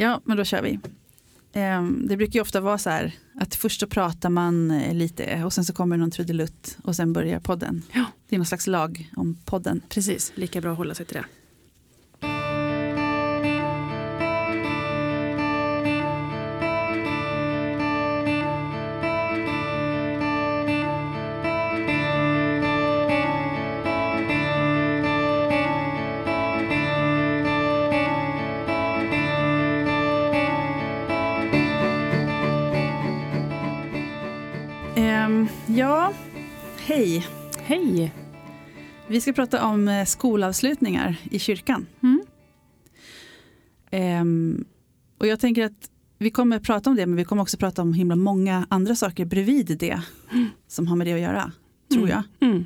Ja, men då kör vi. Ehm, Det brukar ju ofta vara så här att först så pratar man eh, lite och sen så kommer någon trudelutt och sen börjar podden. Ja. Det är någon slags lag om podden. Precis, lika bra att hålla sig till det. Vi ska prata om eh, skolavslutningar i kyrkan. Mm. Ehm, och jag tänker att vi kommer prata om det, men vi kommer också prata om himla många andra saker bredvid det som har med det att göra, tror jag. Mm.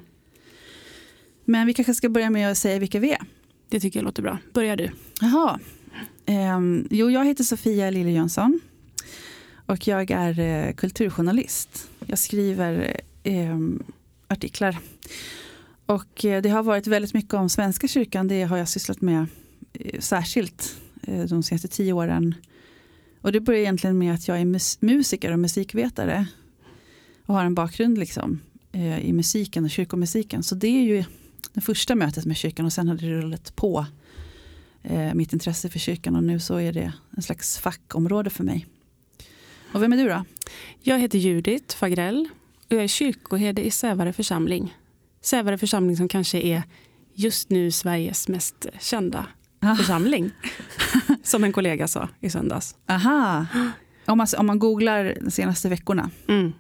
Men vi kanske ska börja med att säga vilka vi är. Det tycker jag låter bra. Börjar du. Jaha. Ehm, jo, jag heter Sofia Lille Jönsson och jag är eh, kulturjournalist. Jag skriver ehm, artiklar. Och eh, det har varit väldigt mycket om Svenska kyrkan. Det har jag sysslat med eh, särskilt eh, de senaste tio åren. Och det börjar egentligen med att jag är mus- musiker och musikvetare. Och har en bakgrund liksom, i musiken och kyrkomusiken. Så det är ju det första mötet med kyrkan och sen har det rullat på mitt intresse för kyrkan och nu så är det en slags fackområde för mig. Och vem är du då? Jag heter Judith Fagrell och jag är kyrkoherde i Sävare församling. Sävare församling som kanske är just nu Sveriges mest kända Ah. församling. som en kollega sa i söndags. Aha, om man, om man googlar de senaste veckorna Mm.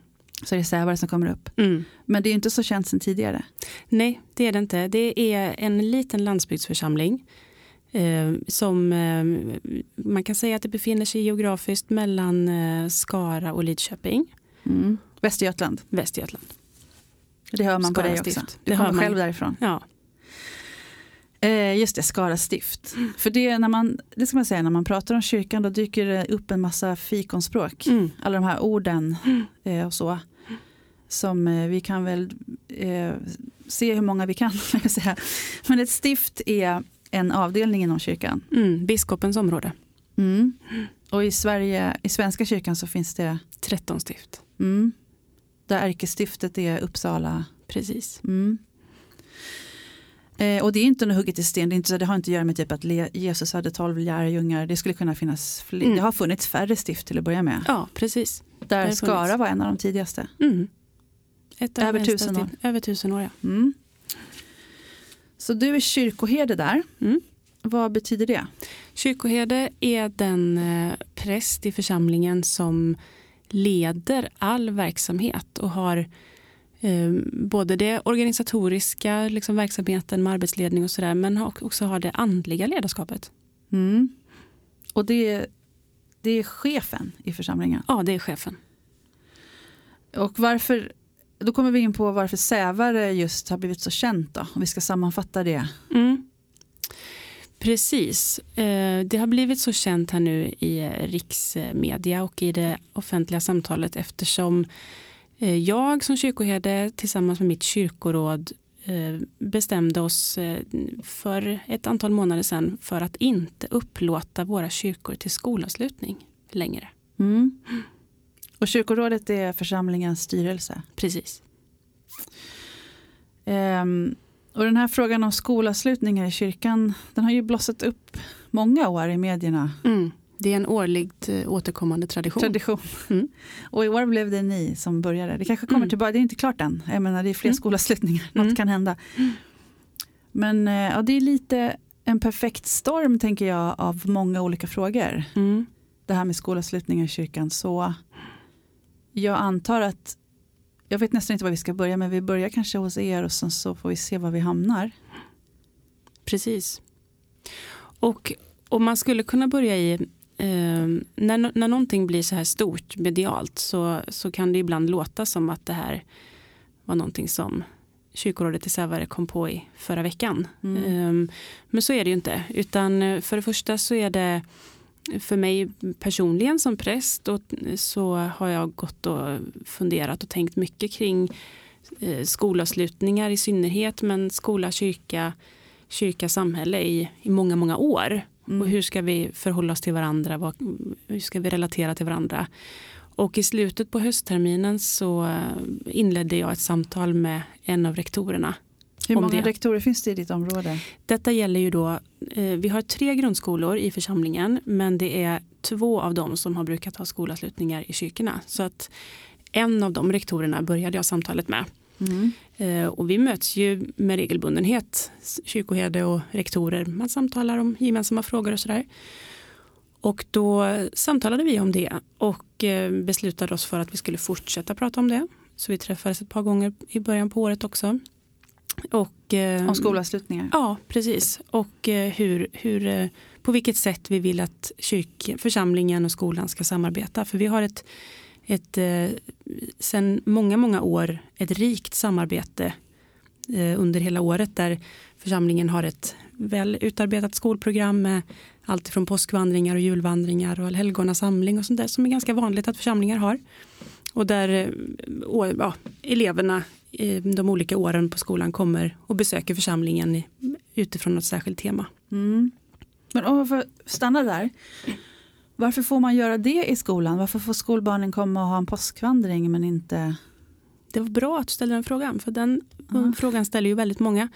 så är det Sävare som kommer upp. Mm. Men det är inte så känt sedan tidigare. Nej, det är det inte. Det är en liten landsbygdsförsamling eh, som eh, man kan säga att det befinner sig geografiskt mellan eh, Skara och Lidköping, Mm. Västergötland, Västergötland. Det hör man på Skara dig också. stift. Du Det kommer hör man. själv därifrån. Ja, Eh, just det, Skara stift. För det, när man, det ska man säga, när man pratar om kyrkan då dyker det upp en massa fikonspråk. mm. Alla de här orden eh, och så. Som eh, vi kan väl eh, se hur många vi kan. säga. Men ett stift är en avdelning inom kyrkan. Mm. biskopens område. Mm. Och i Sverige, i Svenska kyrkan så finns det 13 stift. mm, där ärkestiftet är Uppsala. Precis. Mm. Eh, och det är inte något hugget i sten, det, inte, det har inte att göra med typ att Jesus hade tolv lärjungar. Det skulle kunna finnas fler. Mm. Det har funnits färre stift till att börja med. Ja, precis. Där Skara var en av de tidigaste. Mm. Över tusen år. Över tusen år, ja. Mm. Så du är kyrkoherde där. Mm. Vad betyder det? Kyrkoherde är den eh, präst i församlingen som leder all verksamhet och har eh, både det organisatoriska liksom verksamheten med arbetsledning och sådär men också har det andliga ledarskapet. Mm. Och det, det är chefen i församlingen. Ja, det är chefen. Och varför, då kommer vi in på varför Sävare just har blivit så känt då. Om vi ska sammanfatta det. Mm. Precis. Eh, Det har blivit så känt här nu i eh, riksmedia och i det offentliga samtalet eftersom eh, jag som kyrkoherde tillsammans med mitt kyrkoråd bestämde oss för ett antal månader sedan för att inte upplåta våra kyrkor till skolavslutning längre. Mm. Och kyrkorådet är församlingens styrelse. Precis. Ehm, och den här frågan om skolavslutningar i kyrkan, den har ju blossat upp många år i medierna. Mm. Det är en årligt eh, återkommande tradition. Tradition. Mm. Och i år blev det ni som började. Det kanske kommer Mm. tillbaka, det är inte klart än. Jag menar det är fler Mm. skolavslutningar, något Mm. kan hända. Men eh, ja, det är lite en perfekt storm tänker jag av många olika frågor. Mm. Det här med skolavslutningar i kyrkan. Så jag antar att, jag vet nästan inte var vi ska börja, men vi börjar kanske hos er och sen så får vi se var vi hamnar. Precis. Och om man skulle kunna börja i eh, när, när någonting blir så här stort medialt så, så kan det ibland låta som att det här var någonting som kyrkorådet i Sävare kom på i förra veckan. Mm. Eh, men så är det ju inte. Utan eh, för det första så är det för mig personligen som präst och så har jag gått och funderat och tänkt mycket kring eh, skolavslutningar i synnerhet men skola, kyrka, kyrka, samhälle i, i många, många år. Mm. Och hur ska vi förhålla oss till varandra? hur ska vi relatera till varandra? Och i slutet på höstterminen så eh, inledde jag ett samtal med en av rektorerna. Hur många det. rektorer finns det i ditt område? Detta gäller ju då, eh, vi har tre grundskolor i församlingen men det är två av dem som har brukat ha skolavslutningar i kyrkorna. Så att en av de rektorerna började jag samtalet med. Mm. Eh, och vi möts ju med regelbundenhet, kyrkoherde och rektorer. Man samtalar om gemensamma frågor och sådär. Och då samtalade vi om det och eh, beslutade oss för att vi skulle fortsätta prata om det. Så vi träffades ett par gånger i början på året också. Och, eh, om skolavslutningar? Ja, precis. Och hur, hur, på vilket sätt vi vill att kyrk, församlingen och skolan ska samarbeta. För vi har ett ett, eh, sen många, många år ett rikt samarbete eh, under hela året där församlingen har ett väl utarbetat skolprogram med allt från påskvandringar och julvandringar och helgonasamling och sånt där som är ganska vanligt att församlingar har. Och där eh, ja, eleverna de olika åren på skolan kommer och besöker församlingen utifrån något särskilt tema. Mm. Men om jag får stanna där. Varför får man göra det i skolan? Varför får skolbarnen komma och ha en påskvandring men inte... Det var bra att du ställde den frågan för den uh. frågan ställer ju väldigt många.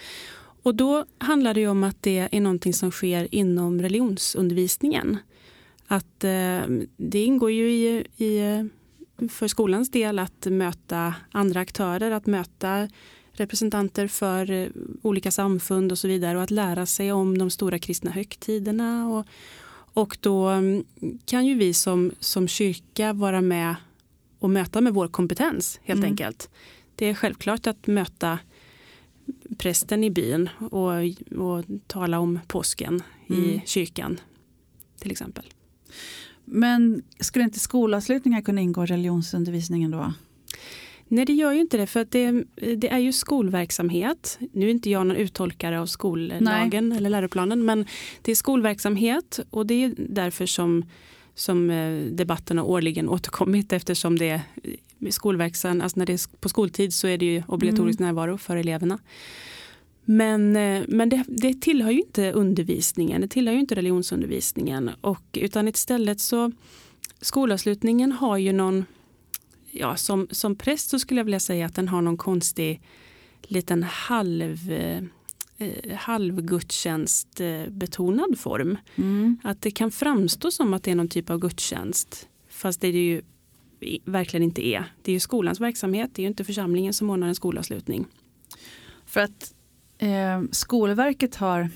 Och då handlar det om att det är någonting som sker inom religionsundervisningen. Att eh, det ingår ju i, i, för skolans del att möta andra aktörer, att möta representanter för eh, olika samfund och så vidare och att lära sig om de stora kristna högtiderna och, och då mm, kan ju vi som, som kyrka vara med och möta med vår kompetens helt mm. enkelt. Det är självklart att möta prästen i byn och, och tala om påsken mm. i kyrkan till exempel. Men skulle inte skolavslutningar kunna ingå i religionsundervisningen då? Nej det gör ju inte det för att det, det är ju skolverksamhet. Nu är inte jag någon uttolkare av skollagen Nej. eller läroplanen men det är skolverksamhet och det är därför som, som eh, debatterna årligen återkommit eftersom det är skolverksam, alltså när det är på skoltid så är det ju obligatorisk mm. närvaro för eleverna. Men, eh, men det, det tillhör ju inte undervisningen, det tillhör ju inte religionsundervisningen och utan istället så skolavslutningen har ju någon ja, som, som präst så skulle jag vilja säga att den har någon konstig liten halv eh, halvgudstjänst betonad form. Mm. Att det kan framstå som att det är någon typ av gudstjänst fast det är det ju verkligen inte är. Det är ju skolans verksamhet, det är ju inte församlingen som ordnar en skolavslutning. För att eh, Skolverket har,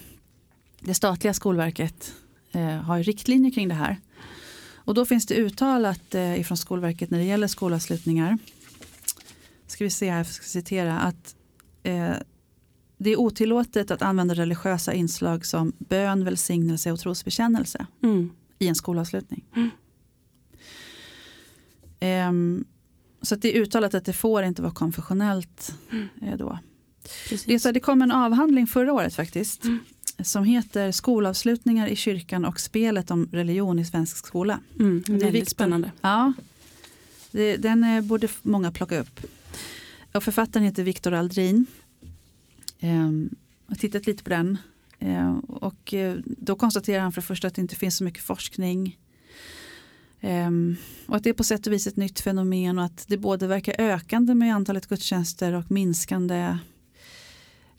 det statliga Skolverket eh, har riktlinjer kring det här. Och då finns det uttalat eh, ifrån Skolverket när det gäller skolavslutningar. Ska vi se här, jag ska citera att eh, det är otillåtet att använda religiösa inslag som bön, välsignelse och trosbekännelse mm. i en skolavslutning. Mm. Um, så det är uttalat att det får inte vara konfessionellt mm. eh, då. Det, så, det kom en avhandling förra året faktiskt. Mm som heter Skolavslutningar i kyrkan och spelet om religion i svensk skola. Mm, det är väldigt spännande. Ja, det, den borde många plocka upp. Och författaren heter Viktor Aldrin. Ehm, jag har tittat lite på den. Ehm, och eh, då konstaterar han för det första att det inte finns så mycket forskning. Ehm, och att det är på sätt och vis ett nytt fenomen och att det både verkar ökande med antalet gudstjänster och minskande Eh,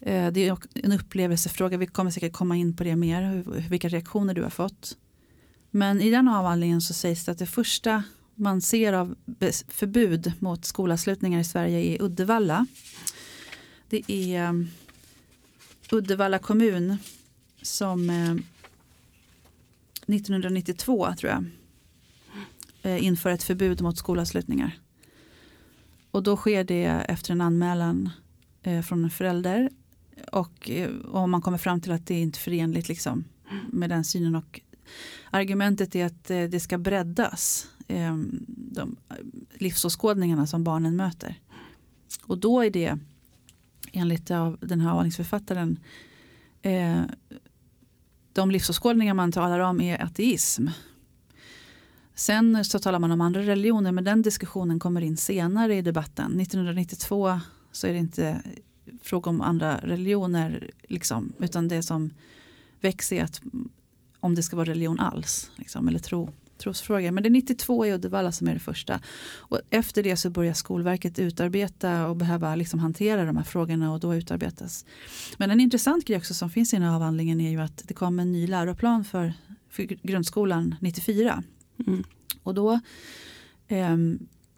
Eh, det är en upplevelsefråga, vi kommer säkert komma in på det mer, vilka reaktioner du har fått. Men i den avhandlingen så sägs det att det första man ser av förbud mot skolavslutningar i Sverige är Uddevalla. Det är ehm, Uddevalla kommun som eh, 1992 tror jag eh, inför ett förbud mot skolavslutningar. Och då sker det efter en anmälan från en förälder och eh, om man kommer fram till att det är inte förenligt liksom, med den synen. Och argumentet är att eh, det ska breddas. Ehm, de eh, livsåskådningarna som barnen möter. Och då är det enligt den här avhandlingsförfattaren de livsåskådningar man talar om är ateism. Sen så talar man om andra religioner men den diskussionen kommer in senare i debatten. 1992 så är det inte fråga om andra religioner. Liksom, utan det som växer är att om det ska vara religion alls. Liksom, eller tro, trosfrågor. Men det är 92 i Uddevalla som är det första. Och efter det så börjar Skolverket utarbeta och behöva liksom hantera de här frågorna och då utarbetas. Men en intressant grej också som finns i den här avhandlingen är ju att det kom en ny läroplan för, för grundskolan 94. Mm. Och då, eh,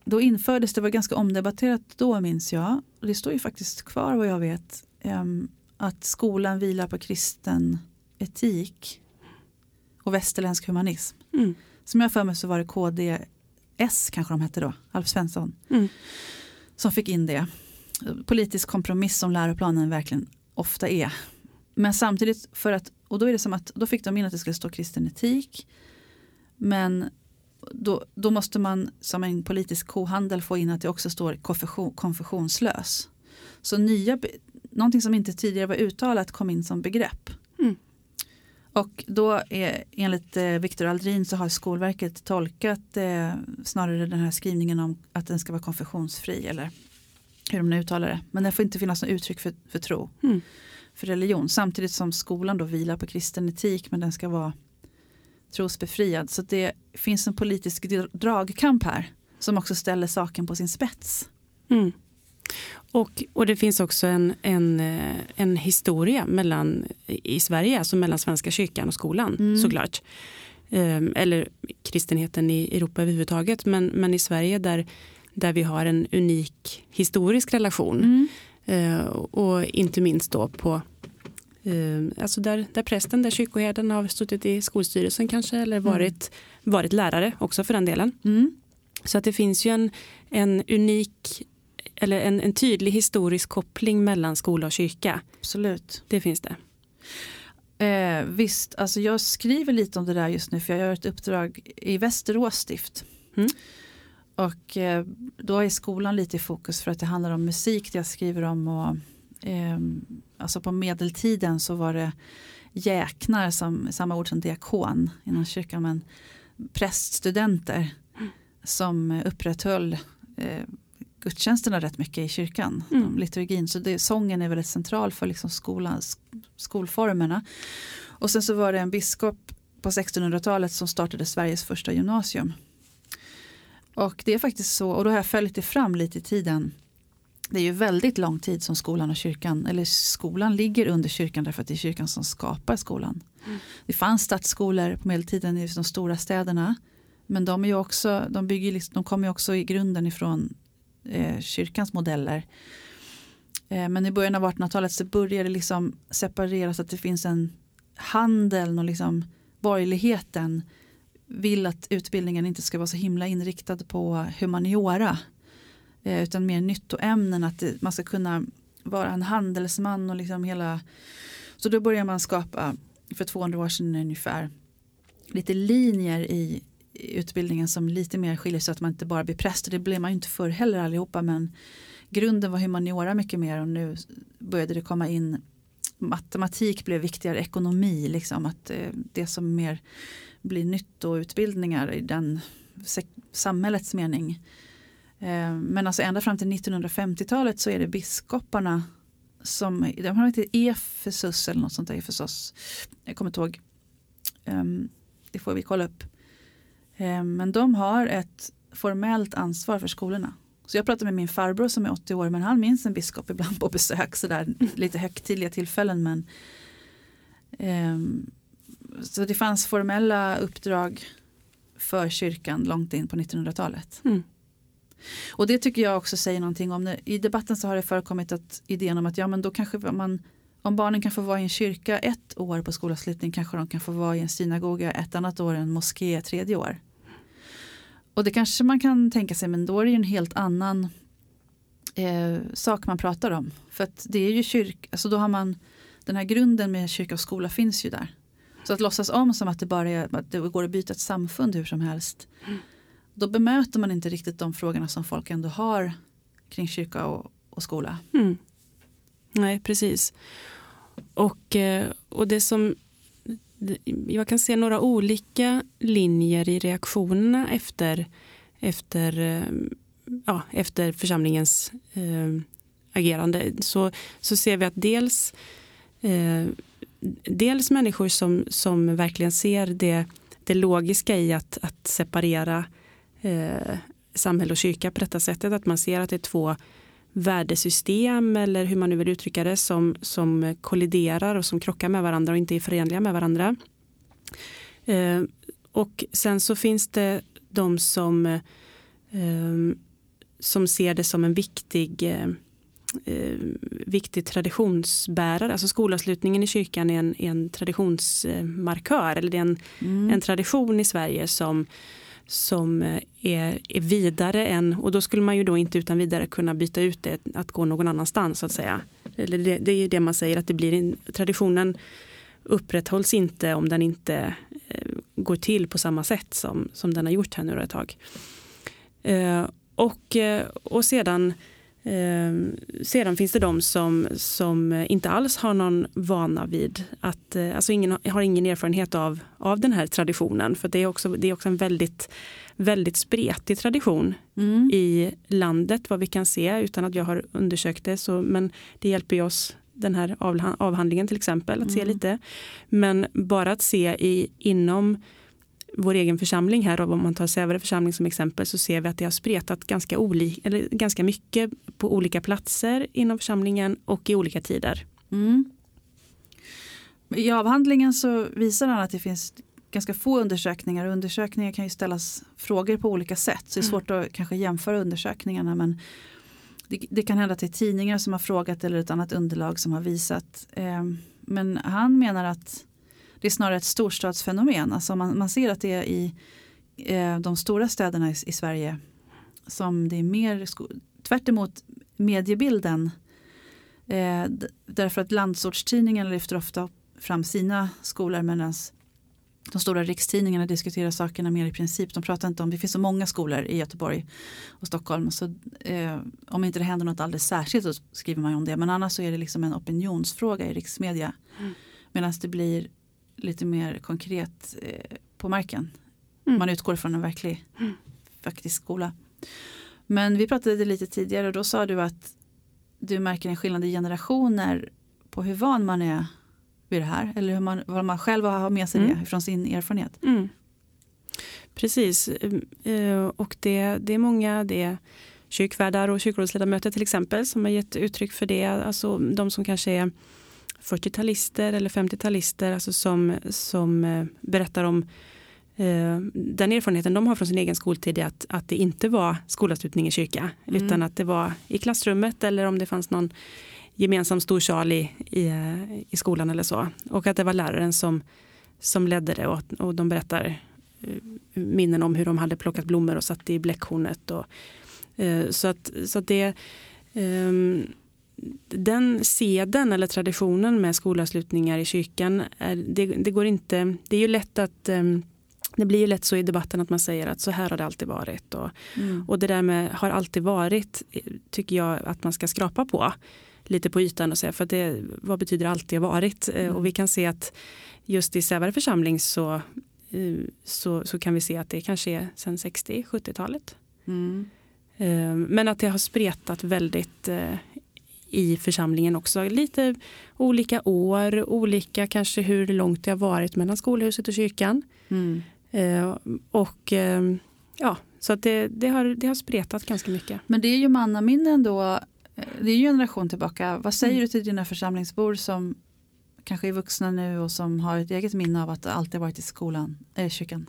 då infördes, det var ganska omdebatterat då minns jag, och det står ju faktiskt kvar vad jag vet, eh, att skolan vilar på kristen etik och västerländsk humanism. Mm. Som jag för mig så var det KDS kanske de hette då, Alf Svensson. Mm. Som fick in det. Politisk kompromiss som läroplanen verkligen ofta är. Men samtidigt för att, och då är det som att då fick de in att det skulle stå kristen etik. Men då, då måste man som en politisk kohandel få in att det också står konfession, konfessionslös. Så nya, någonting som inte tidigare var uttalat kom in som begrepp. Mm. Och då är, enligt eh, Viktor Aldrin så har Skolverket tolkat eh, snarare den här skrivningen om att den ska vara konfessionsfri eller hur de nu uttalar det. Men det får inte finnas något uttryck för, för tro, mm. för religion. Samtidigt som skolan då vilar på kristen etik men den ska vara trosbefriad. Så det finns en politisk dragkamp här som också ställer saken på sin spets. Mm. Och, och det finns också en, en, eh, en historia mellan, i Sverige, alltså mellan Svenska kyrkan och skolan mm. såklart. Um, eller kristenheten i Europa överhuvudtaget, men, men i Sverige där, där vi har en unik historisk relation. Mm. Uh, och inte minst då på alltså där, där prästen, där kyrkoherden har suttit i skolstyrelsen kanske eller mm. varit, mm. varit lärare också för den delen. Mm. Så att det finns ju en, en unik eller en, en tydlig historisk koppling mellan skola och kyrka. Absolut. Det finns det. Eh, visst, alltså jag skriver lite om det där just nu för jag gör ett uppdrag i Västerås stift. Mm. Och eh, då är skolan lite i fokus för att det handlar om musik det jag skriver om. Och, eh, alltså på medeltiden så var det jäknar som samma ord som diakon inom kyrkan men präststudenter mm. som upprätthöll eh, gudstjänsterna rätt mycket i kyrkan, mm. liturgin. Så det, sången är väldigt central för liksom skolans, skolformerna. Och sen så var det en biskop på 1600-talet som startade Sveriges första gymnasium. Och det är faktiskt så, och då har jag följt det fram lite i tiden. Det är ju väldigt lång tid som skolan och kyrkan, eller skolan ligger under kyrkan därför att det är kyrkan som skapar skolan. Mm. Det fanns stadsskolor på medeltiden i de stora städerna. Men de, är ju också, de, bygger, liksom, de kommer ju också i grunden ifrån eh, kyrkans modeller. Eh, men i början av 1800-talet så började det liksom separeras att det finns en handel och liksom borgerligheten vill att utbildningen inte ska vara så himla inriktad på humaniora Eh, utan mer nyttoämnen att det, man ska kunna vara en handelsman och liksom hela så då börjar man skapa för 200 år sedan ungefär lite linjer i utbildningen som lite mer skiljer sig så att man inte bara blir präst och det blev man ju inte förr heller allihopa men grunden var humaniora mycket mer och nu började det komma in matematik blev viktigare, ekonomi, liksom att eh, det som mer blir nyttoutbildningar i den samhällets mening. Eh, men alltså ända fram till 1950-talet så är det biskoparna som, de har inte Efesus eller något sånt där, Efesos, jag kommer inte ihåg, ehm, det får vi kolla upp. Ehm, men de har ett formellt ansvar för skolorna. Så jag pratade med min farbror som är 80 år men han minns en biskop ibland på besök sådär lite högtidliga tillfällen. Men, um, så det fanns formella uppdrag för kyrkan långt in på 1900-talet. Mm. Och det tycker jag också säger någonting om. Det. I debatten så har det förekommit att idén om att ja men då kanske man om barnen kan få vara i en kyrka ett år på skolavslutning kanske de kan få vara i en synagoga ett annat år, en moské tredje år. Och det kanske man kan tänka sig, men då är det ju en helt annan eh, sak man pratar om. För att det är ju kyrka, alltså då har man den här grunden med kyrka och skola finns ju där. Så att låtsas om som att det bara är, att det går att byta ett samfund hur som helst. Mm. Då bemöter man inte riktigt de frågorna som folk ändå har kring kyrka och, och skola. Mm. Nej, precis. Och, eh, och det som jag kan se några olika linjer i reaktionerna efter, efter, eh, ja, efter församlingens eh, agerande. Så, så ser vi att dels eh, dels människor som, som verkligen ser det, det logiska i att, att separera eh, samhälle och kyrka på detta sättet. Att man ser att det är två värdesystem eller hur man nu vill uttrycka det som, som kolliderar och som krockar med varandra och inte är förenliga med varandra. Eh, och sen så finns det de som, eh, som ser det som en viktig eh, eh, viktig traditionsbärare. Alltså skolavslutningen i kyrkan är en, en traditionsmarkör. Eller det är en, mm. en tradition i Sverige som, som eh, är, är vidare än, och då skulle man ju då inte utan vidare kunna byta ut det att gå någon annanstans så att säga. Eller det, det är det man säger att det blir in, traditionen upprätthålls inte om den inte eh, går till på samma sätt som, som den har gjort här nu ett tag. Eh, och, eh, och sedan Eh, sedan finns det de som, som inte alls har någon vana vid att, eh, alltså ingen, har ingen erfarenhet av, av den här traditionen. För det är också, det är också en väldigt, väldigt spretig tradition mm. i landet vad vi kan se utan att jag har undersökt det. Så, men det hjälper oss den här avhandlingen till exempel att mm. se lite. Men bara att se i, inom vår egen församling här, och om man tar Sävare församling som exempel, så ser vi att det har spretat ganska, olika, eller ganska mycket på olika platser inom församlingen och i olika tider. Mm. I avhandlingen så visar han att det finns ganska få undersökningar. Undersökningar kan ju ställas frågor på olika sätt. Så det är mm. svårt att kanske jämföra undersökningarna. Men det, det, kan hända att det är tidningar som har frågat eller ett annat underlag som har visat. Eh, men han menar att det är snarare ett storstadsfenomen. Alltså man, man ser att det är i eh, de stora städerna i, i, Sverige som det är mer, tvärt emot mediebilden. Eh, därför att landsortstidningarna lyfter ofta fram sina skolor medan de stora rikstidningarna diskuterar sakerna mer i princip. De pratar inte om, det finns så många skolor i Göteborg och Stockholm. Så eh, om inte det händer något alldeles särskilt så skriver man om det. Men annars så är det liksom en opinionsfråga i riksmedia. Mm. Medan det blir lite mer konkret eh, på marken. Mm. Man utgår från en verklig mm. faktisk skola. Men vi pratade lite tidigare och då sa du att du märker en skillnad i generationer på hur van man är vid det här. Eller hur man, vad man själv har med sig mm. det från sin erfarenhet. Mm. Precis, eh, och det, det är många, det är kyrkvärdar och kyrkorådsledamöter till exempel som har gett uttryck för det. Alltså de som kanske är 40-talister eller 50-talister alltså som, som eh, berättar om eh, den erfarenheten de har från sin egen skoltid är att, att det inte var skolavslutning i kyrka mm. utan att det var i klassrummet eller om det fanns någon gemensam stor sal i, i, eh, i, skolan eller så. Och att det var läraren som, som ledde det och, och de berättar minnen om hur de hade plockat blommor och satt i bläckhornet. Och, så, att, så att det um, den seden eller traditionen med skolavslutningar i kyrkan, är, det, det, går inte, det är ju lätt att um, det blir ju lätt så i debatten att man säger att så här har det alltid varit. Och, mm. och det där med har alltid varit tycker jag att man ska skrapa på lite på ytan och säga för det, vad betyder alltid har varit? Eh, mm. Och vi kan se att just i Sävare församling så, eh, så, så kan vi se att det kanske är sedan 60-70-talet. Mm. Eh, men att det har spretat väldigt i församlingen också. Lite olika år, olika kanske hur långt det har varit mellan skolhuset och kyrkan. Mm. Eh, och eh, ja, så att det, det, har, det har spretat ganska mycket. Men det är ju mannaminnen då, eh, det är ju en generation tillbaka. Vad säger mm. du till dina församlingsbor som kanske är vuxna nu och som har ett eget minne av att alltid varit i skolan, äh, kyrkan?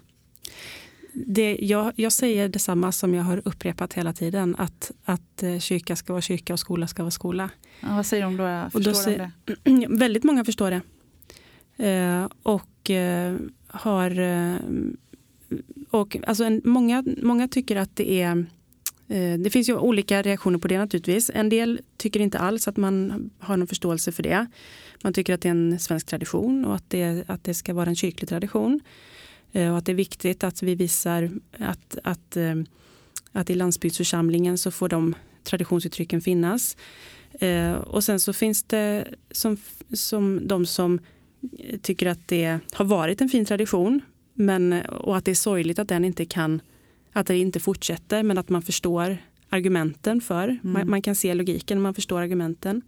Det, jag, jag säger detsamma som jag har upprepat hela tiden. Att, att eh, kyrka ska vara kyrka och skola ska vara skola. Ja, vad säger de då? Förstår då de det? Väldigt många förstår det. Eh, och eh, har... Eh, och, alltså en, många, många tycker att det är... Eh, det finns ju olika reaktioner på det naturligtvis. En del tycker inte alls att man har någon förståelse för det. Man tycker att det är en svensk tradition och att det, att det ska vara en kyrklig tradition. Eh, och att det är viktigt att vi visar att, att, eh, att i landsbygdsförsamlingen så får de traditionsuttrycken finnas. Eh, och sen så finns det som, som de som tycker att det har varit en fin tradition men, och att det är sorgligt att den inte kan att det inte fortsätter men att man förstår argumenten för. Mm. Man, man, kan se logiken, man förstår argumenten.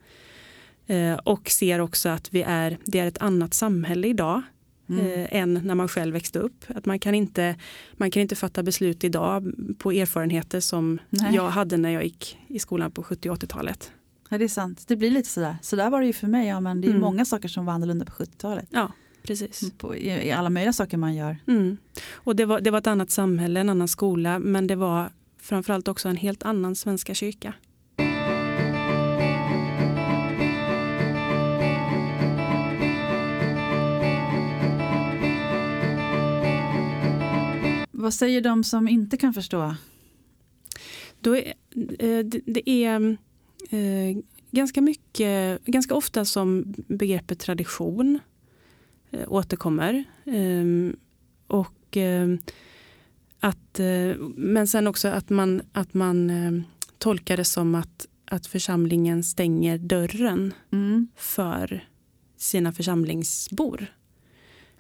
Eh, och ser också att vi är, det är ett annat samhälle idag Mm. eh, än när man själv växte upp. Att man, kan inte, man kan inte fatta beslut idag på erfarenheter som Nej. jag hade när jag gick i skolan på 70 och 80-talet. Ja, det är sant. Det blir lite sådär. Så där var det ju för mig. Ja, men det är Mm. många saker som var annorlunda på 70-talet. Ja, precis. På, i, I alla möjliga saker man gör. Mm. Och det var, det var ett annat samhälle, en annan skola, men det var framförallt också en helt annan svenska kyrka. Vad säger de som inte kan förstå? Då är, eh, det, är eh, ganska mycket, ganska ofta som begreppet tradition eh, återkommer. Ehm, och att, men sen också att man, att man tolkar det som att, att församlingen stänger dörren Mm. för sina församlingsbor.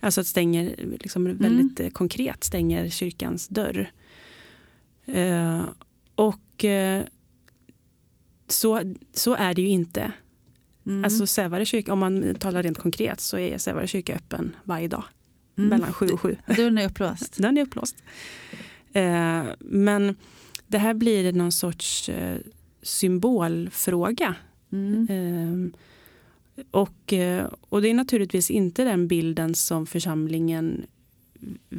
Alltså att stänger liksom Mm. väldigt eh, konkret stänger kyrkans dörr. Eh, och eh, så, så är det ju inte. Mm. Alltså Sävare kyrka, om man talar rent konkret så är Sävare kyrka öppen varje dag Mm. mellan sju och sju. Dörren är upplåst. Den är upplåst. Eh, men det här blir någon sorts eh, symbolfråga Mm. Och, eh, och det är naturligtvis inte den bilden som församlingen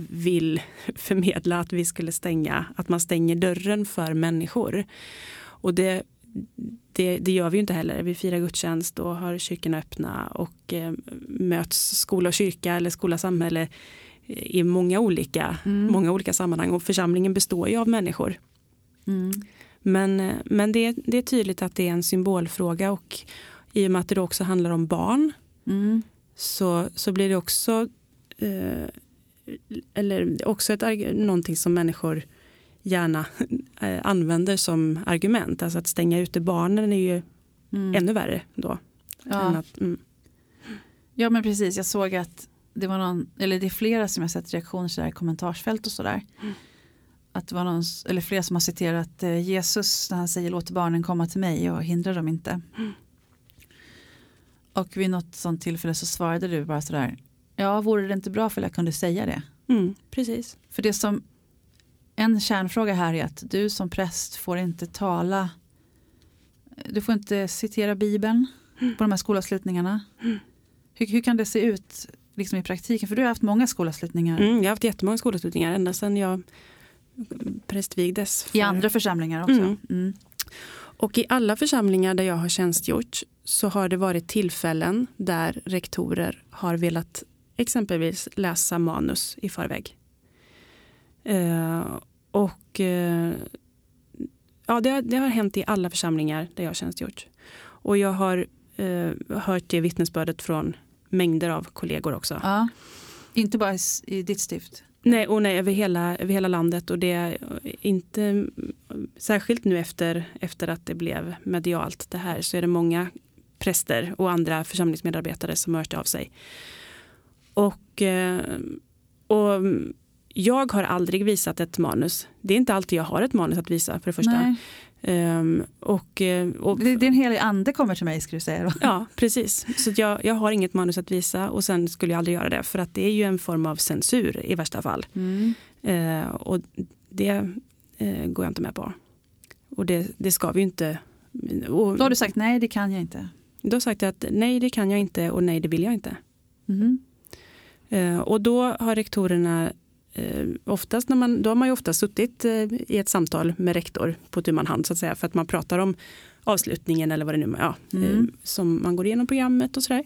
vill förmedla att vi skulle stänga, att man stänger dörren för människor. Och det, det, det gör vi ju inte heller. Vi firar gudstjänst och har kyrkorna öppna och eh, möts skola och kyrka eller skola och samhälle i många olika, Mm. många olika sammanhang och församlingen består ju av människor. Mm. Men, eh, men det, det är tydligt att det är en symbolfråga och i och med att det också handlar om barn Mm. så, så blir det också, eh, eller också ett, någonting som människor gärna eh, använder som argument. Alltså att stänga ute barnen är ju Mm. ännu värre då. Ja. att, mm, ja men precis, jag såg att det var någon, eller det är flera som jag sett reaktioner i kommentarsfält och sådär. Mm. Att det var någon, eller flera som har citerat eh, Jesus när han säger låt barnen komma till mig och hindra dem inte. Mm. Och vid något sånt tillfälle så svarade du bara sådär, ja vore det inte bra för jag kunde säga det? mm, precis. För det som en kärnfråga här är att du som präst får inte tala du får inte citera bibeln Mm. på de här skolavslutningarna. Mm. Hur, hur kan det se ut liksom i praktiken? För du har haft många skolavslutningar Mm, jag har haft jättemånga skolavslutningar ända sedan jag prästvigdes. för- i andra församlingar också. Mm. Mm. Och i alla församlingar där jag har tjänstgjort så har det varit tillfällen där rektorer har velat exempelvis läsa manus i förväg. Eh, och eh, ja, det, har- det har hänt i alla församlingar där jag har tjänstgjort. Och jag har eh, hört det vittnesbördet från mängder av kollegor också. Ja. Inte bara i ditt stift. Nej, och nej, över, hela, över hela landet och det är inte särskilt nu efter, efter att det blev medialt det här så är det många präster och andra församlingsmedarbetare som har hört av sig. Och, eh, och jag har aldrig visat ett manus. Det är inte alltid jag har ett manus att visa för det första. Nej. Ehm, och, eh, och, Det, det är en helig ande kommer till mig ska du säga då. Ja, precis. Så jag, jag har inget manus att visa och sen skulle jag aldrig göra det för att det är ju en form av censur i värsta fall. Mm. Eh, och det eh, går jag inte med på. Och det, det ska vi ju inte. Och Då har du sagt nej det kan jag inte. då har jag sagt att nej det kan jag inte och nej det vill jag inte. Mhm. Eh, och då har rektorerna eh, oftast när man, då har man ju ofta suttit eh, i ett samtal med rektor på tu man hand så att säga för att man pratar om avslutningen eller vad det nu är, ja, Mm. eh, som man går igenom programmet och sådär.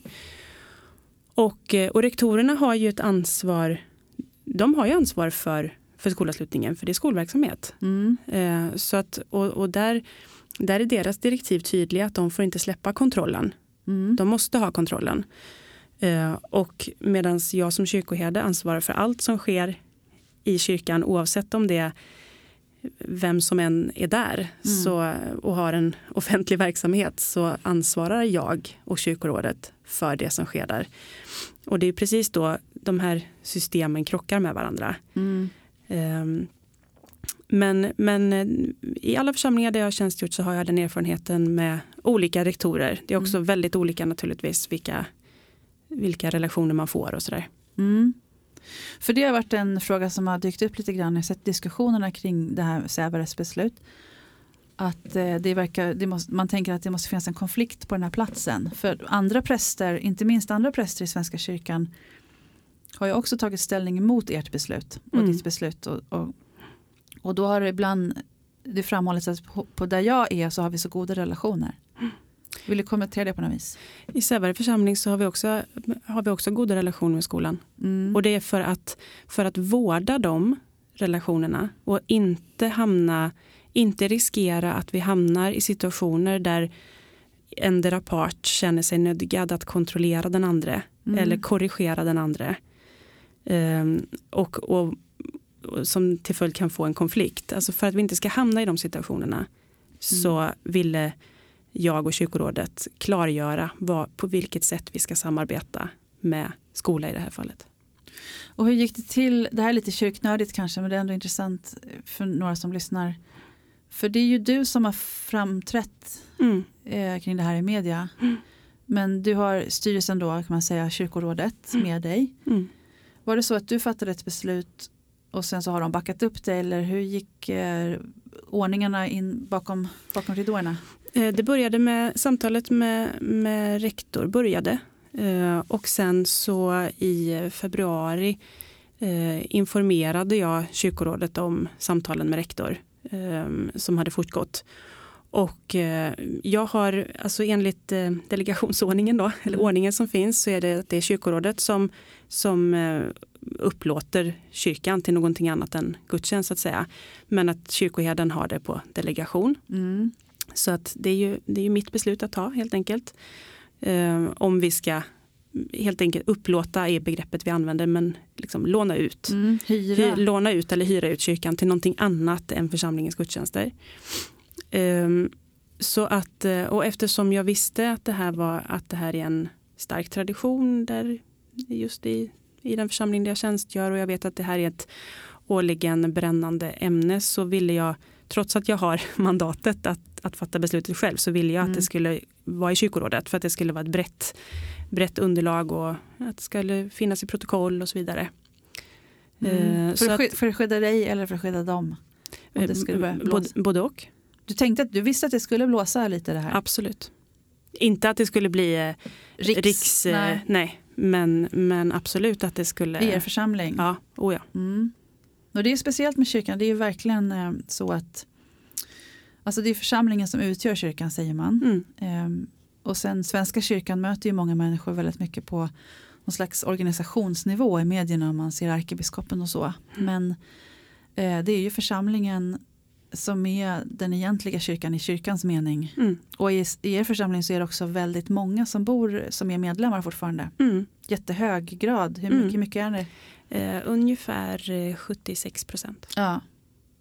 Och, och rektorerna har ju ett ansvar, de har ju ansvar för, för skolavslutningen för det är skolverksamhet. Mm. Så att, och och där, där är deras direktiv tydliga att de får inte släppa kontrollen. Mm. De måste ha kontrollen. Och medan jag som kyrkoherde ansvarar för allt som sker i kyrkan oavsett om det är vem som än är där Mm. så, och har en offentlig verksamhet så ansvarar jag och kyrkorådet för det som sker där. Och det är precis då de här systemen krockar med varandra. Mm. Ehm, Men, men eh, i alla församlingar där jag har tjänstgjort så har jag den erfarenheten med olika rektorer. Det är också mm. väldigt olika naturligtvis vilka, vilka relationer man får och sådär. Mm. För det har varit en fråga som har dykt upp lite grann. Jag har sett diskussionerna kring det här Sävares beslut. Att eh, det verkar, det måste, man tänker att det måste finnas en konflikt på den här platsen. För andra präster, inte minst andra präster i Svenska kyrkan har ju också tagit ställning emot ert beslut och mm. ditt beslut. Och, och, och då har det ibland det framhållits att på där jag är så har vi så goda relationer. Vill du kommentera det på något vis? I Sävare församling så har vi också, har vi också goda relationer med skolan. Mm. Och det är för att, för att vårda de relationerna och inte hamna, inte riskera att vi hamnar i situationer där endera part känner sig nödgad att kontrollera den andra mm. eller korrigera den andra. Um, och, och, och, som till följd kan få en konflikt. Alltså för att vi inte ska hamna i de situationerna mm. så ville jag och kyrkorådet klargöra vad, på vilket sätt vi ska samarbeta med skola i det här fallet. Och hur gick det till? Det här är lite kyrknördigt kanske men det är ändå intressant för några som lyssnar. För det är ju du som har framträtt mm. eh, kring det här i media. Mm. Men du har styrelsen då, kan man säga, kyrkorådet mm. med dig. Mm. Var det så att du fattade ett beslut och sen så har de backat upp det eller hur gick eh, ordningarna in bakom, bakom ridåerna? Eh, det började med samtalet med, med rektor började eh, och sen så i februari eh, informerade jag kyrkorådet om samtalen med rektor som hade fortgått. Och jag har, alltså enligt delegationsordningen då, eller mm. ordningen som finns, så är det att det är kyrkorådet som, som upplåter kyrkan till någonting annat än gudstjänst så att säga. Men att kyrkoherden har det på delegation. Mm. Så att det är ju, det är ju mitt beslut att ta helt enkelt. Eh, om vi ska helt enkelt upplåta är begreppet vi använder men liksom låna ut. Mm, hyra. Hy, låna ut eller hyra ut kyrkan till någonting annat än församlingens gudstjänster. Eh, så att, eh, och eftersom jag visste att det här var att det här är en stark tradition där just i, i den församling där jag tjänstgör och jag vet att det här är ett årligen brännande ämne så ville jag trots att jag har mandatet att, att fatta beslutet själv så ville jag mm. att det mm. skulle vara i kyrkorådet för att det skulle vara ett brett, brett underlag och att det skulle finnas i protokoll och så vidare. Mm. Uh, för, att, att, för att skydda dig eller för att skydda dem? Skulle både, både och. Du tänkte att du visste att det skulle blåsa lite det här? Absolut. Inte att det skulle bli eh, riks, riks eh, nej. nej. Men, men absolut att det skulle. Er församling? Ja, oh ja. Mm. Och det är speciellt med kyrkan, det är verkligen eh, så att Alltså det är församlingen som utgör kyrkan säger man. Mm. Ehm, och sen Svenska kyrkan möter ju många människor väldigt mycket på någon slags organisationsnivå i medierna om man ser ärkebiskopen och så. Mm. Men eh, det är ju församlingen som är den egentliga kyrkan i kyrkans mening. Mm. Och i, i er församling så är det också väldigt många som bor som är medlemmar fortfarande. Mm. Jättehög grad, hur mycket, mm. mycket är det? Eh, ungefär 76 eh, procent. Ja.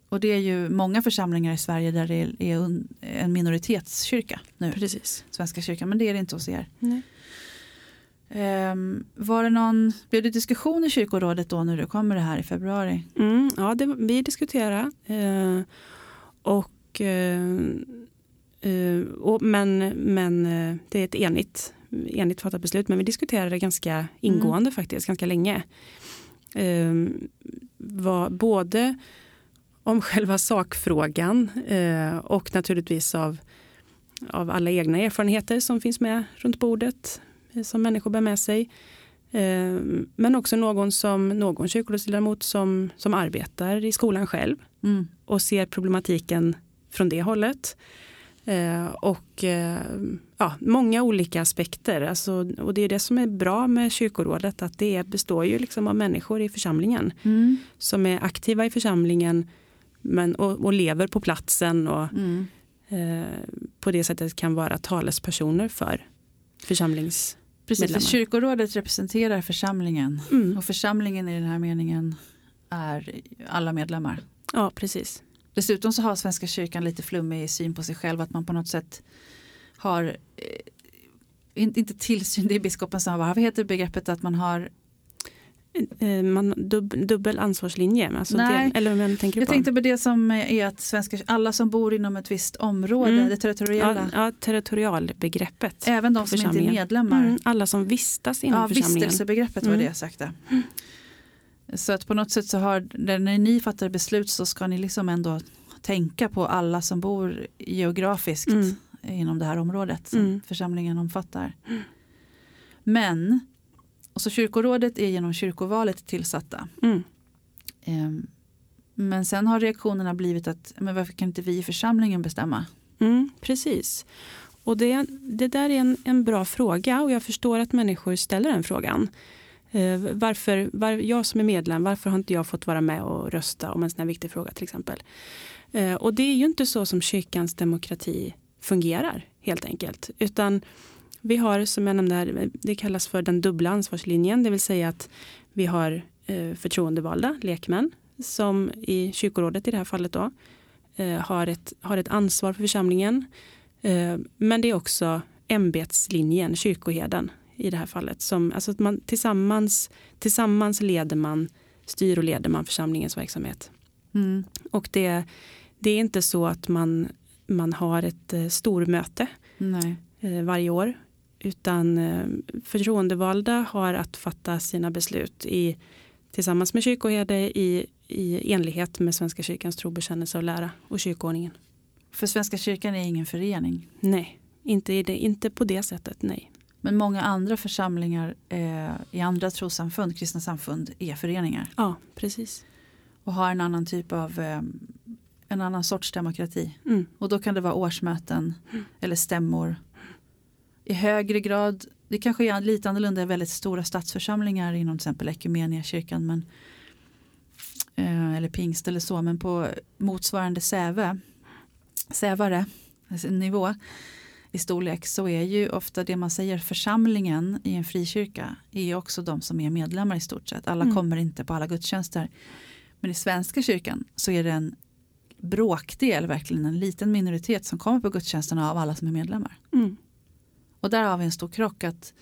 Och det är ju många församlingar i Sverige där det är en minoritetskyrka nu. Precis. Svenska kyrkan, men det är det inte hos er. Nej. Um, var det någon, blev det diskussion i kyrkorådet då när du kom med det här i februari? Mm, ja, det, vi diskuterade. Uh, och, uh, och, men, men det är ett enigt, enigt fattat beslut. Men vi diskuterade ganska ingående mm. faktiskt, ganska länge. Ehm, var både om själva sakfrågan eh, och naturligtvis av, av alla egna erfarenheter som finns med runt bordet eh, som människor bär med sig. Eh, men också någon som någon kyrkorådsledamot som, som arbetar i skolan själv mm. och ser problematiken från det hållet. Eh, och eh, ja, många olika aspekter. Alltså, och det är det som är bra med kyrkorådet, att det består ju liksom av människor i församlingen mm. som är aktiva i församlingen men, och, och lever på platsen och mm. eh, på det sättet kan vara talespersoner för församlings Precis, för kyrkorådet representerar församlingen mm. och församlingen i den här meningen är alla medlemmar. Ja, precis. Dessutom så har Svenska kyrkan lite flummig syn på sig själv att man på något sätt har eh, inte tillsyn, det är biskopen som har, vad heter begreppet att man har eh, man, dub, dubbel ansvarslinje? Alltså Nej, det, eller vem tänker du Jag på? tänkte på det som är att svenska, alla som bor inom ett visst område, Mm. det territoriella, ja, ja, territorialbegreppet. även de som inte är medlemmar. Mm, alla som vistas inom Ja, församlingen. vistelsebegreppet var Mm. det jag sökte. Så att på något sätt så har, när ni fattar beslut så ska ni liksom ändå tänka på alla som bor geografiskt Mm. inom det här området som Mm. församlingen omfattar. Men, och så kyrkorådet är genom kyrkovalet tillsatta. Mm. Ehm, Men sen har reaktionerna blivit att men varför kan inte vi i församlingen bestämma? Mm, precis. Och det, det där är en, en bra fråga och jag förstår att människor ställer den frågan. Eh, varför, var, jag som är medlem, varför har inte jag fått vara med och rösta om en sån här viktig fråga till exempel? Eh, och det är ju inte så som kyrkans demokrati fungerar helt enkelt. Utan vi har, som jag nämnde här, det kallas för den dubbla ansvarslinjen, det vill säga att vi har eh, förtroendevalda lekmän som i kyrkorådet i det här fallet då, eh, har, ett, har ett ansvar för församlingen. Eh, men det är också ämbetslinjen, kyrkoherden i det här fallet. Som, alltså att man tillsammans, tillsammans leder man, styr och leder man församlingens verksamhet. Mm. Och det, det är inte så att man, man har ett eh, stormöte Nej. eh, varje år. Utan eh, förtroendevalda har att fatta sina beslut i, tillsammans med kyrkoherde i, i enlighet med Svenska kyrkans tro, bekännelse och lära och kyrkoordningen. För Svenska kyrkan är ingen förening. Nej, inte, det, inte på det sättet, nej. Men många andra församlingar eh, i andra trossamfund, kristna samfund, är föreningar. Ja, precis. Och har en annan typ av, eh, en annan sorts demokrati. Mm. Och då kan det vara årsmöten eller stämmor. I högre grad, det kanske är lite annorlunda i väldigt stora stadsförsamlingar inom till exempel Ekumeniakyrkan men, eh, eller pingst eller så. Men på motsvarande säve, sävare alltså nivå i storlek så är ju ofta det man säger församlingen i en frikyrka är också de som är medlemmar i stort sett. Alla Mm. kommer inte på alla gudstjänster. Men i Svenska kyrkan så är det en bråkdel, verkligen en liten minoritet som kommer på gudstjänsterna av alla som är medlemmar. Mm. Och där har vi en stor krock att